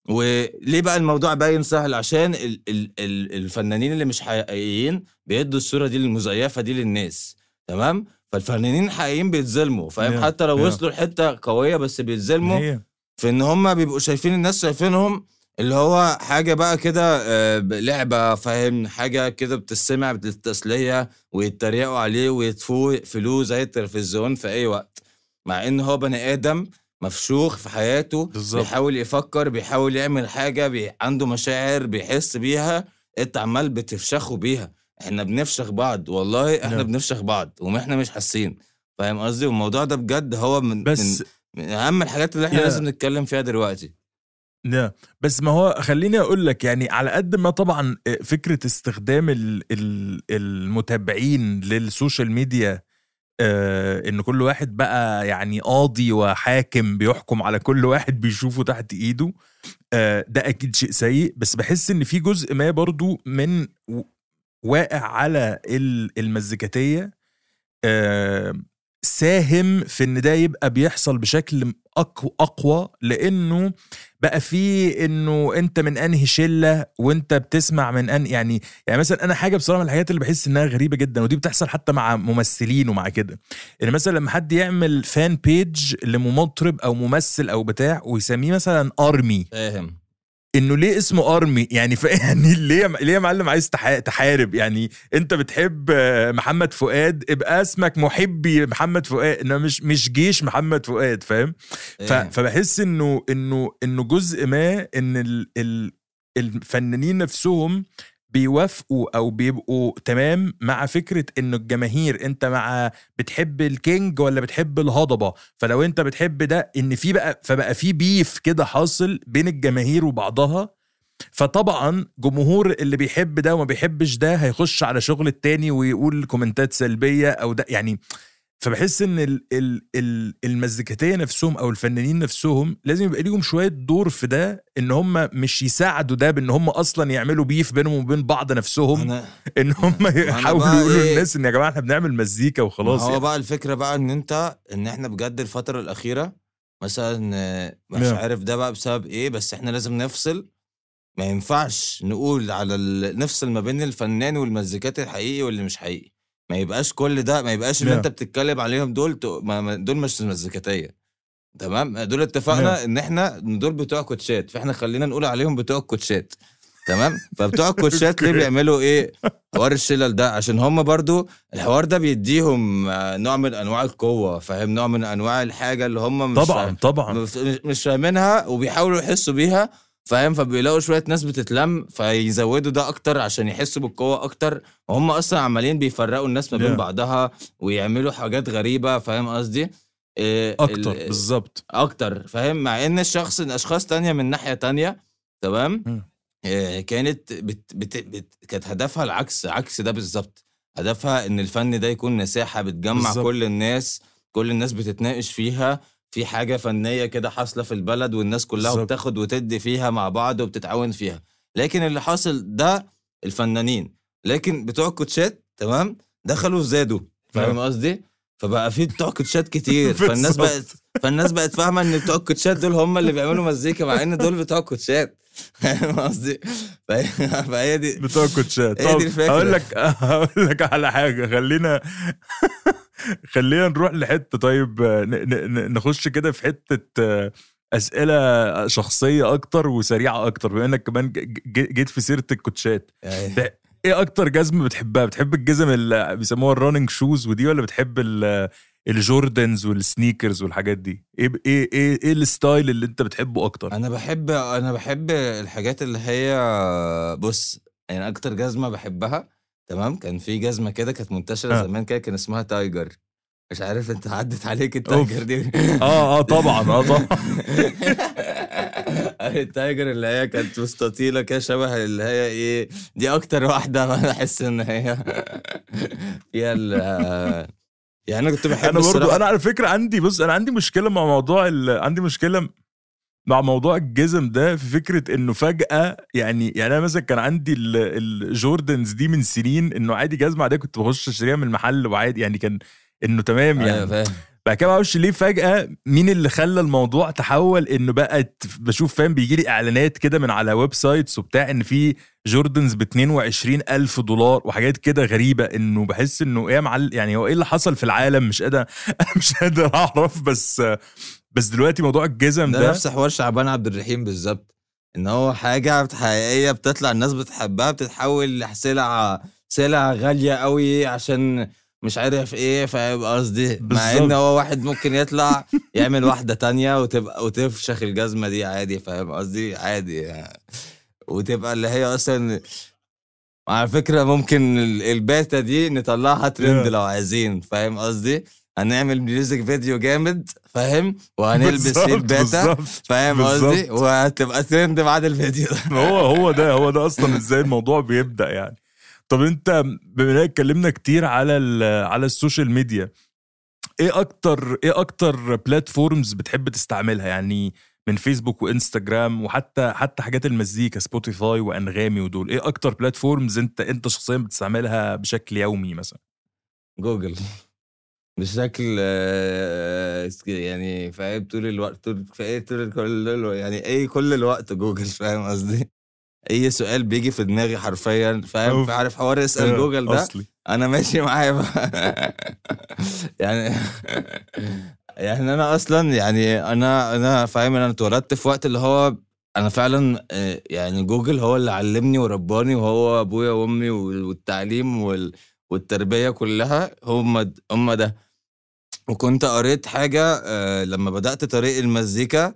وليه بقى الموضوع باين سهل؟ عشان ال ال ال الفنانين اللي مش حقيقيين بيدوا الصورة دي المزيفة دي للناس. تمام؟ فالفنانين الحقيقيين بيتظلموا فاهم Yeah. حتى لو. وصلوا لحتة قوية بس بيتظلموا في إن هم بيبقوا شايفين الناس شايفينهم اللي هو حاجة بقى كده آه، لعبة فاهم حاجة كده بتستمع للتسليه ويتريقوا عليه ويطفوه يقفلوه زي التلفزيون في أي وقت مع إن هو بني آدم مفشوخ في حياته بالظبط. بيحاول يفكر بيحاول يعمل حاجة بي... عنده مشاعر بيحس بيها أنت عمال بتفشخه بيها إحنا بنفشخ بعض والله إحنا نعم. بنفشخ بعض وإحنا مش حاسين. فاهم قصدي؟ والموضوع ده بجد هو من بس من من أهم الحاجات اللي إحنا يا- لازم نتكلم فيها دلوقتي. لا بس ما هو خليني أقول لك يعني على قد ما طبعا فكرة استخدام ال- ال- المتابعين للسوشيال ميديا آه إن كل واحد بقى يعني قاضي وحاكم بيحكم على كل واحد بيشوفه تحت إيده آه ده أكيد شيء سيء. بس بحس إن في جزء ما برضو من واقع على ال- المزيكاتية ساهم في إن ده يبقى بيحصل بشكل أقوى, أقوى لأنه بقى في إنه أنت من أنهي شلة وأنت بتسمع من ان يعني يعني مثلا أنا حاجة بصراحة من الحاجات اللي بحس إنها غريبة جدا ودي بتحصل حتى مع ممثلين ومع كده إن مثلا لما حد يعمل فان بيج لمطرب أو ممثل أو بتاع ويسميه مثلا ارمي فاهم. إنه ليه اسمه أرمي؟ يعني ف... يعني ليه ليه يا معلم عايز تح... تحارب؟ يعني أنت بتحب محمد فؤاد ابقى اسمك محبي محمد فؤاد انه مش مش جيش محمد فؤاد فاهم؟ ف... فاهم. فبحس انه انه إنه جزء ما إن ال... ال... الفنانين نفسهم بيوافقوا أو بيبقوا تمام مع فكرة إنه الجماهير أنت مع بتحب الكينج ولا بتحب الهضبة؟ فلو أنت بتحب ده إن في بقى فبقى في بيف كده حاصل بين الجماهير وبعضها فطبعا جمهور اللي بيحب ده وما بيحبش ده هيخش على شغل التاني ويقول كومنتات سلبية أو ده يعني فبحس إن ال ال ال المزيكاتيه نفسهم أو الفنانين نفسهم لازم يبقى ليهم شوية دور في ده إن هم مش يساعدوا ده بإن هم أصلا يعملوا بيف بينهم وبين بعض نفسهم أنا إن هم يحاولوا يقولوا إيه؟ للناس إن يا جماعة إحنا بنعمل مزيكا وخلاص هو يعني. بقى الفكرة بقى إن أنت إن إحنا بجد الفترة الأخيرة مثلا مش نعم. عارف ده بقى بسبب إيه بس إحنا لازم نفصل ما ينفعش نقول على ال... نفصل ما بين الفنان والمزيكات الحقيقي واللي مش حقيقي ما يبقاش كل ده ما يبقاش اللي. انت بتتكلم عليهم دول دول مش مزيكاتيه تمام؟ دول اتفقنا. ان إحنا دول بتوع كوتشات فاحنا خلينا نقول عليهم بتوع الكوتشات تمام؟ فبتوع الكوتشات ليه. بيعملوا إيه؟ حوار الشلل ده عشان هم برضو الحوار ده بيديهم آه، نوع من انواع القوة فاهم؟ نوع من انواع الحاجة اللي هم مش طبعا طبعا. مش فاهمينها وبيحاولوا يحسوا بيها. فاهم؟ فبيلاقوا شوية ناس بتتلم فيزودوا ده أكتر عشان يحسوا بالقوة أكتر. وهم أصلا عمالين بيفرقوا الناس ما بين Yeah. بعضها ويعملوا حاجات غريبة فاهم قصدي؟ إيه أكتر ال- بالظبط. أكتر فاهم؟ مع إن الشخص أشخاص تانية من ناحية تانية تمام. إيه كانت بت بت بت كانت هدفها العكس عكس ده بالظبط. هدفها إن الفن ده يكون مساحة بتجمع بالظبط. كل الناس كل الناس بتتناقش فيها. في حاجة فنية كده حاصلة في البلد والناس كلها بالظبط. بتاخد وتدي فيها مع بعض وبتتعاون فيها لكن اللي حاصل ده الفنانين لكن بتوع الكوتشات تمام دخلوا زادوا فاهم نعم. قصدي فبقى في بتوع كوتشات كتير فالناس. بقت فالناس بقت فاهمة إن بتوع الكوتشات دول هم اللي بيعملوا مزيكا مع إن دول بتوع كوتشات فاهم قصدي؟ فهي دي بتوع كوتشات هي دي طب. هقول لك هقول لك على حاجة خلينا خلينا نروح لحتة طيب نخش كده في حتة آه، أسئلة شخصية أكتر وسريعة أكتر بما إنك كمان جيت في سيرة الكوتشات. يعني إيه أكتر جزمة بتحبها؟ بتحب الجزم اللي بيسموها ال running shoes ودي ولا بتحب ال- الJordans وال sneakers والحاجات دي؟ إيه إيه إيه, إيه ال style اللي أنت بتحبه أكتر؟ أنا بحب أنا بحب الحاجات اللي هي بص يعني أكتر جزمة بحبها تمام كان في جزمة كده كانت منتشرة آه. زمان كده كان اسمها تايجر مش عارف انت عدت عليك. التايجر دي آه آه طبعا آه طبعا التايجر اللي هي كانت مستطيلة كده شبه اللي هي إيه دي أكتر واحدة بحس إن هي فيها ال يعني أنا كنت بحب أنا برضو أنا على فكرة عندي بص أنا عندي مشكلة مع موضوع. عندي مشكلة مع موضوع الجزم ده في فكرة إنه فجأة يعني يعني أنا مثلا كان عندي ال- الجوردنز دي من سنين إنه عادي جزمة عادية كنت بخش أشتريها من المحل وعادي يعني كان إنه تمام أيوة يعني فاهم. بعد كده ما أعرفش ليه فجأة مين اللي خلى الموضوع تحول إنه بقت بشوف فاهم بيجي لي إعلانات كده من على websites وبتاع إن في جوردنز ب 22 ألف دولار وحاجات كده غريبة إنه بحس إنه إيه يا معل يعني هو إيه اللي حصل في العالم مش قادر مش قادر أعرف بس بس دلوقتي موضوع الجزم ده ده نفس حوار شعبان عبد الرحيم بالظبط إن هو حاجة حقيقية بتطلع الناس بتحبها بتتحول لسلع سلع غالية قوي عشان مش عارف إيه فاهم قصدي مع. إن هو واحد ممكن يطلع يعمل واحدة تانية وتبقى وتفشخ الجزمة دي عادي فاهم قصدي عادي يعني. وتبقى اللي هي أصلا على فكرة ممكن ال- الباتا دي نطلعها ترند. لو عايزين فاهم قصدي هنعمل music video جامد فاهم؟ وهنلبس الباتا. فاهم قصدي. وهتبقى ترند بعد الفيديو ده. هو هو ده هو ده أصلا إزاي الموضوع بيبدأ يعني. طب أنت بما انك اتكلمنا كتير على على ال social media إيه أكتر إيه أكتر platforms بتحب تستعملها؟ يعني من فيسبوك وإنستجرام وحتى حتى حاجات المزيكا سبوتيفاي وأنغامي ودول. إيه أكتر platforms أنت أنت شخصيا بتستعملها بشكل يومي مثلا؟ جوجل. بشكل آه، يعني فاهم طول الوقت طول طول كل الوقت يعني إيه كل الوقت جوجل فاهم قصدي؟ أي سؤال بيجي في دماغي حرفيا فاهم. عارف حوار اسأل جوجل ده؟ أصلي. أنا ماشي بقى. يعني يعني أنا أصلا يعني أنا أنا فاهم ان أنا اتولدت في وقت اللي هو أنا فعلا آه، يعني جوجل هو اللي علمني ورباني وهو أبويا وأمي وال- والتعليم وال والتربية كلها هم هم ده. وكنت قريت حاجة آه، لما بدأت طريق المزيكا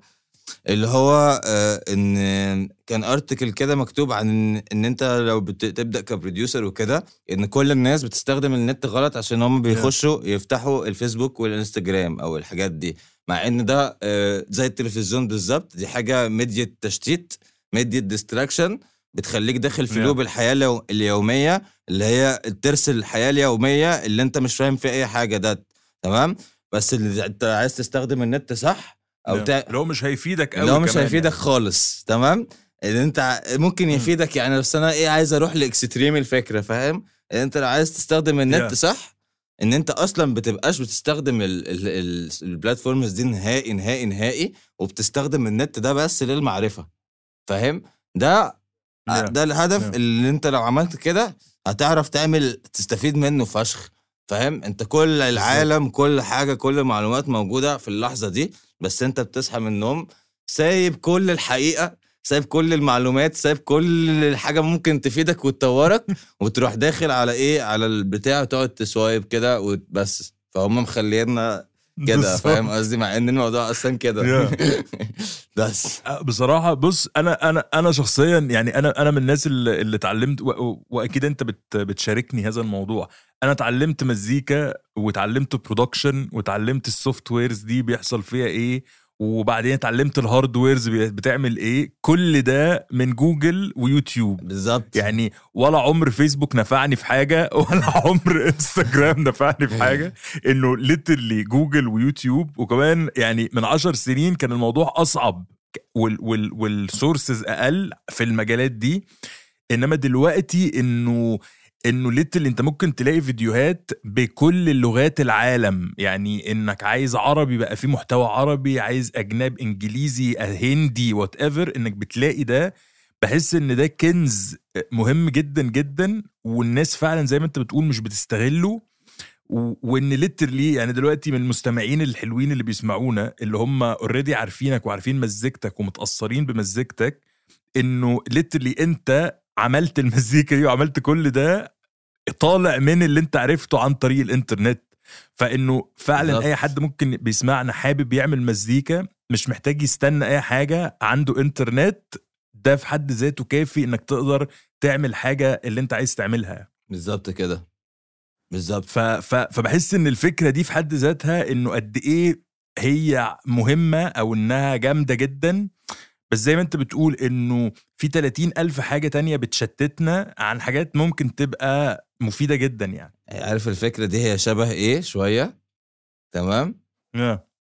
اللي هو آه، إن كان article كده مكتوب عن إن, أنت لو بت- تبدأ ك producer وكده إن كل الناس بتستخدم النت غلط عشان هم بيخشوا يفتحوا الفيسبوك والإنستجرام أو الحاجات دي. مع إن ده آه، زي التلفزيون بالظبط دي حاجة ميديا تشتيت media distraction بتخليك داخل في. loop الحياة اليو- اليومية اللي هي ترسل الحياة اليومية اللي أنت مش فاهم فيها أي حاجة. ده تمام؟ بس اللي انت عايز تستخدم النت صح أو تع... اللي هو مش هيفيدك قوي هو مش هيفيدك خالص تمام؟ اللي انت ممكن يفيدك يعني بس أنا إيه عايز أروح لإكستريم الفكرة فاهم؟ اللي انت لو عايز تستخدم النت Yeah. صح إن انت أصلا بتبقاش بتستخدم ال- ال- ال- البلاتفورمز دي نهائي نهائي نهائي وبتستخدم النت ده بس للمعرفة فاهم؟ ده Yeah. ده الهدف Yeah. اللي انت لو عملت كده هتعرف تعمل تستفيد منه فشخ. فاهم؟ انت كل العالم كل حاجة كل المعلومات موجودة في اللحظة دي بس انت بتصحى من النوم سايب كل الحقيقة سايب كل المعلومات سايب كل حاجة ممكن تفيدك وتطورك وتروح داخل على إيه؟ على البتاع وتقعد تسوايب كده وبس فهم مخلينا كده. فاهم قصدي؟ مع إن الموضوع أصلا كده. بس. بصراحة بص أنا أنا أنا شخصيا يعني أنا أنا من الناس اللي, اللي اتعلمت وأكيد أنت بت بتشاركني هذا الموضوع. أنا اتعلمت مزيكا واتعلمت production واتعلمت ال softwares دي بيحصل فيها إيه؟ وبعدين اتعلمت ال hardwares بتعمل إيه؟ كل ده من جوجل ويوتيوب. بالظبط. يعني ولا عمر فيسبوك نفعني في حاجة ولا عمر انستجرام نفعني في حاجة. إنه literally جوجل ويوتيوب. وكمان يعني من عشر سنين كان الموضوع أصعب وال وال وال sources أقل في المجالات دي. إنما دلوقتي إنه إنه literally أنت ممكن تلاقي فيديوهات بكل لغات العالم. يعني إنك عايز عربي بقى في محتوى عربي عايز أجنبي إنجليزي هندي whatever إنك بتلاقي ده بحس إن ده كنز مهم جدا جدا والناس فعلا زي ما أنت بتقول مش بتستغله. وإن literally يعني دلوقتي من المستمعين الحلوين اللي بيسمعونا اللي هم already عارفينك وعارفين مزيكتك ومتأثرين بمزيكتك إنه ليترلي أنت عملت المزيكا دي وعملت كل ده طالع من اللي انت عرفته عن طريق الإنترنت. فإنه فعلا بالظبط. أي حد ممكن بيسمعنا حابب يعمل مزيكا مش محتاج يستنى أي حاجة عنده إنترنت ده في حد ذاته كافي إنك تقدر تعمل حاجة اللي انت عايز تعملها. بالظبط كده. بالظبط. ف... ف... فبحس إن الفكرة دي في حد ذاتها إنه قد إيه هي مهمة أو إنها جامدة جدا. بس زي ما انت بتقول انه في 30 ألف حاجة تانية بتشتتنا عن حاجات ممكن تبقى مفيدة جدا يعني. عارف الفكرة دي هي شبه إيه شوية؟ تمام؟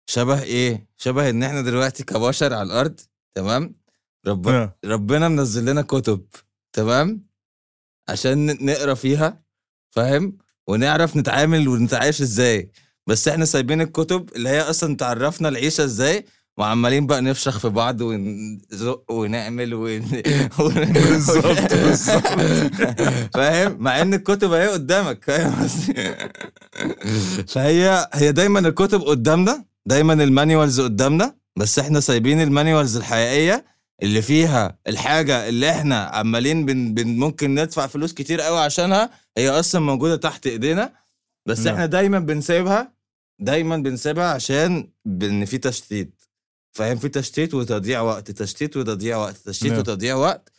شبه إيه؟ شبه إن إحنا دلوقتي كبشر على الأرض تمام؟ رب... ربنا منزل لنا كتب تمام؟ عشان نقرأ فيها فاهم؟ ونعرف نتعامل ونتعايش إزاي. بس إحنا سايبين الكتب اللي هي أصلا تعرفنا العيشة إزاي وعمالين بقى نفشخ في بعض ونزق ونعمل ون... بالظبط، بالظبط. فاهم مع إن الكتب أهي قدامك فاهم؟ فهي هي دايما الكتب قدامنا دايما ال manuals قدامنا بس إحنا سايبين ال manuals الحقيقية اللي فيها الحاجة اللي إحنا عمالين بن بن ممكن ندفع فلوس كتير قوي عشانها هي أصلا موجودة تحت إيدينا بس نعم. إحنا دايما بنسيبها دايما بنسيبها عشان ان في تشتيت فاهم في تشتيت وتضييع وقت تشتيت وتضييع وقت تشتيت نعم. وتضييع وقت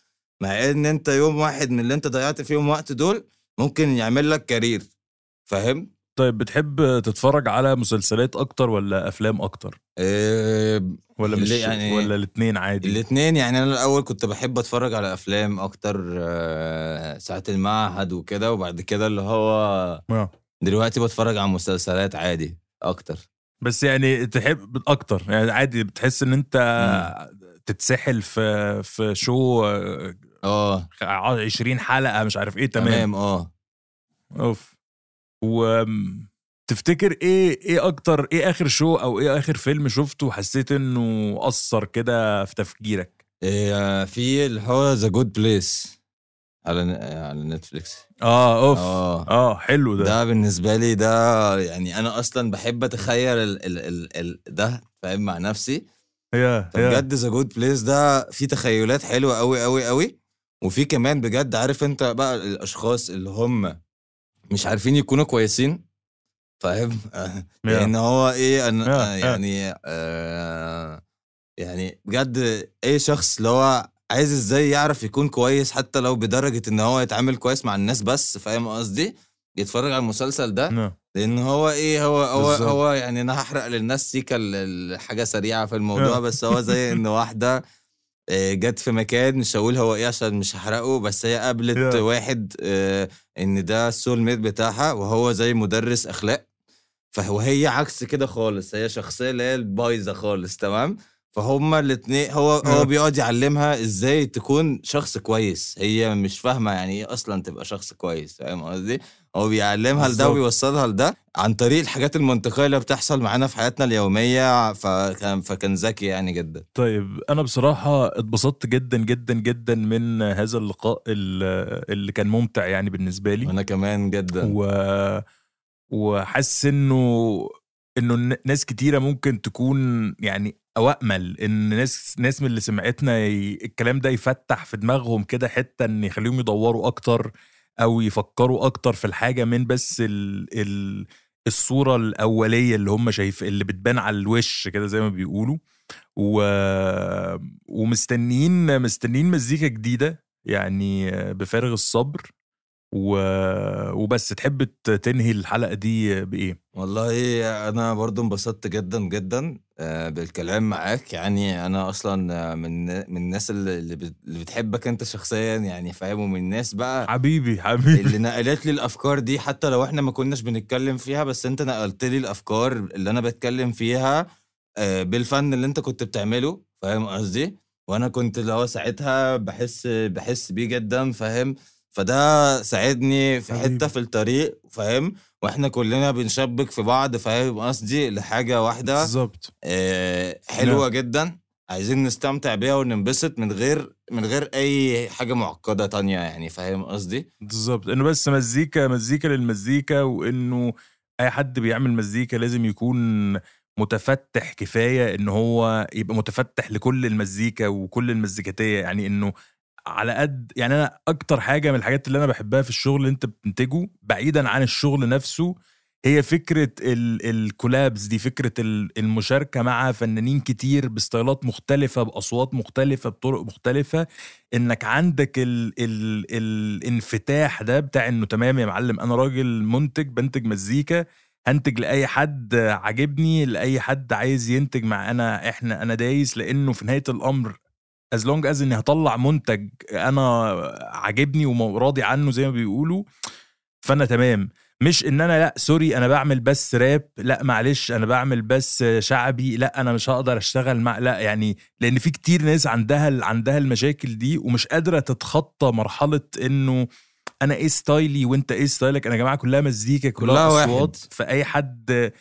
مع إن أنت يوم واحد من اللي أنت ضيعت فيهم وقت دول ممكن يعمل لك كارير. فاهم؟ طيب بتحب تتفرج على مسلسلات أكتر ولا أفلام أكتر؟ إيه ولا مش يعني- ولا الاثنين عادي؟ الاثنين يعني أنا الأول كنت بحب أتفرج على أفلام أكتر آه، ساعه المعهد وكده وبعد كده اللي هو آه. دلوقتي بتفرج على مسلسلات عادي أكتر. بس يعني تحب أكتر. يعني عادي بتحس إن أنت تتسحل في في شو آه. 20 حلقة مش عارف إيه تمام. تمام آه. أوف. و تفتكر إيه إيه أكتر إيه آخر شو أو إيه آخر فيلم شفته وحسيت إنه أثر كده في تفكيرك؟ إيه، في اللي هو ذا جود بليس على على نتفليكس. آه أوف. آه. آه حلو ده, ده بالنسبة لي ده يعني أنا أصلا بحب أتخيل ال ال ال ال ده فاهم مع نفسي. yeah yeah. فبجد The Good Place ده فيه تخيلات حلوة قوي قوي قوي وفي كمان بجد عارف أنت بقى الأشخاص اللي هم مش عارفين يكونوا كويسين فاهم؟ لأن هو إيه آه، yeah. يعني آه يعني بجد اي شخص اللي هو عايز إزاي يعرف يكون كويس حتى لو بدرجة ان هو يتعامل كويس مع الناس بس فاهم قصدي يتفرج على المسلسل ده نعم. لأن هو إيه هو هو بالظبط. هو يعني أنا هحرق للناس سيكا ال- الحاجة سريعة في الموضوع آه. بس هو زي ان واحدة آه، جت في مكان مش هقول هو إيه عشان مش هحرقه بس هي قابلت يا. واحد آه، ان ده السول ميت بتاعها وهو زي مدرس اخلاق فهو هي عكس كده خالص هي شخصية اللي هي البايظة خالص تمام فهما الاتنين هو هو آه. بيقعد يعلمها إزاي تكون شخص كويس. هي مش فاهمة يعني إيه أصلا تبقى شخص كويس فاهم قصدي؟ هو بيعلمها لده بالظبط. ويوصلها لده عن طريق الحاجات المنطقية اللي بتحصل معانا في حياتنا اليومية فكان فكان ذكي يعني جدا. طيب أنا بصراحة اتبسطت جدا جدا جدا من هذا اللقاء ال- اللي كان ممتع يعني بالنسبة لي. وأنا كمان جدا. و وحاسس انه إنه ناس كتيرة ممكن تكون يعني أو امل إن ناس ناس من اللي سمعتنا ي... الكلام ده يفتح في دماغهم كده حتة إن يخليهم يدوروا أكتر أو يفكروا أكتر في الحاجة من بس ال... ال... الصورة الأولية اللي هم شايف اللي بتبان على الوش كده زي ما بيقولوا. و... ومستنيين مستنيين مزيكا جديدة يعني بفارغ الصبر. و... وبس. تحب تنهي الحلقة دي بإيه؟ والله أنا برضو انبسطت جدا جدا آه، بالكلام معاك. يعني أنا أصلا من من الناس اللي بتحبك أنت شخصيا يعني فاهم؟ ومن الناس بقى حبيبي حبيبي. اللي نقلت لي الأفكار دي. حتى لو إحنا ما كناش بنتكلم فيها بس أنت نقلت لي الأفكار اللي أنا بتكلم فيها آه، بالفن اللي أنت كنت بتعمله فاهم قصدي؟ وأنا كنت اللي هو ساعتها بحس بحس بيه جدا فاهم؟ فده ساعدني في. حتة في الطريق فاهم؟ وإحنا كلنا بنشبك في بعض فاهم؟ قصدي لحاجة واحدة بالظبط. آه، حلوة نعم. جدا عايزين نستمتع بيها وننبسط من غير من غير أي حاجة معقدة تانية يعني فاهم قصدي؟ بالظبط. إنه بس مزيكا مزيكا للمزيكا وإنه أي حد بيعمل مزيكا لازم يكون متفتح كفاية إن هو يبقى متفتح لكل المزيكا وكل المزيكاتية يعني إنه على قد يعني أنا أكتر حاجة من الحاجات اللي أنا بحبها في الشغل اللي أنت بتنتجه بعيدا عن الشغل نفسه هي فكرة ال- الكولابز دي فكرة ال- المشاركة مع فنانين كتير بستايلات مختلفة بأصوات مختلفة بطرق مختلفة. إنك عندك ال ال الانفتاح ده بتاع إنه تمام يا معلم أنا راجل منتج بنتج مزيكا هنتج لأي حد عاجبني لأي حد عايز ينتج مع أنا إحنا أنا دايس لأنه في نهاية الأمر as long as إني هطلع منتج أنا عاجبني وراضي عنه زي ما بيقولوا فأنا تمام مش إن أنا لأ sorry أنا بعمل بس راب لأ معلش أنا بعمل بس شعبي لأ أنا مش هقدر أشتغل مع لأ يعني لأن في كتير ناس عندها عندها المشاكل دي ومش قادرة تتخطى مرحلة إنه أنا إيه style ي وأنت إيه style ك أنا يا جماعة كلها مزيكا كلها. أصوات فأي حد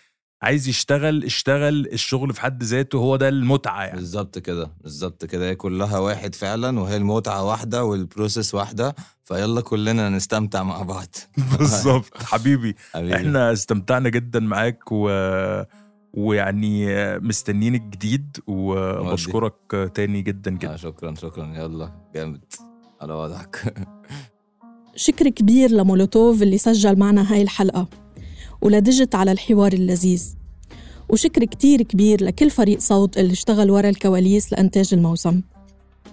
عايز يشتغل اشتغل الشغل في حد ذاته هو ده المتعة يعني. بالظبط كده بالظبط كده. هي كلها واحد فعلا وهي المتعة واحدة وال process واحدة فيلا كلنا نستمتع مع بعض. بالظبط. حبيبي حبيبي. إحنا استمتعنا جدا معاك و... ويعني مستنيين الجديد وبشكرك تاني جدا جدا. آه شكرا شكرا. يلا جامد. على وضعك. شكر كبير لمولوتوف اللي سجل معنا هاي الحلقة. ولدجت على الحوار اللذيذ. وشكر كتير كبير لكل فريق صوت اللي اشتغل ورا الكواليس لإنتاج الموسم.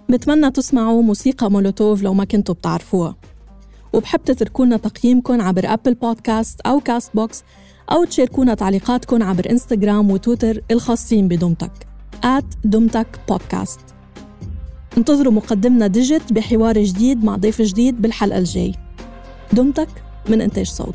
بتمنى تسمعوا موسيقى مولوتوف لو ما كنتوا بتعرفوها. وبحب تتركونا تقييمكم عبر Apple Podcast أو Castbox أو تشاركونا تعليقاتكم عبر إنستغرام وتويتر الخاصين بدمتك. دمتك بودكاست انتظروا مقدمنا ديجيت بحوار جديد مع ضيف جديد بالحلقة الجاي. دمتك من إنتاج صوت.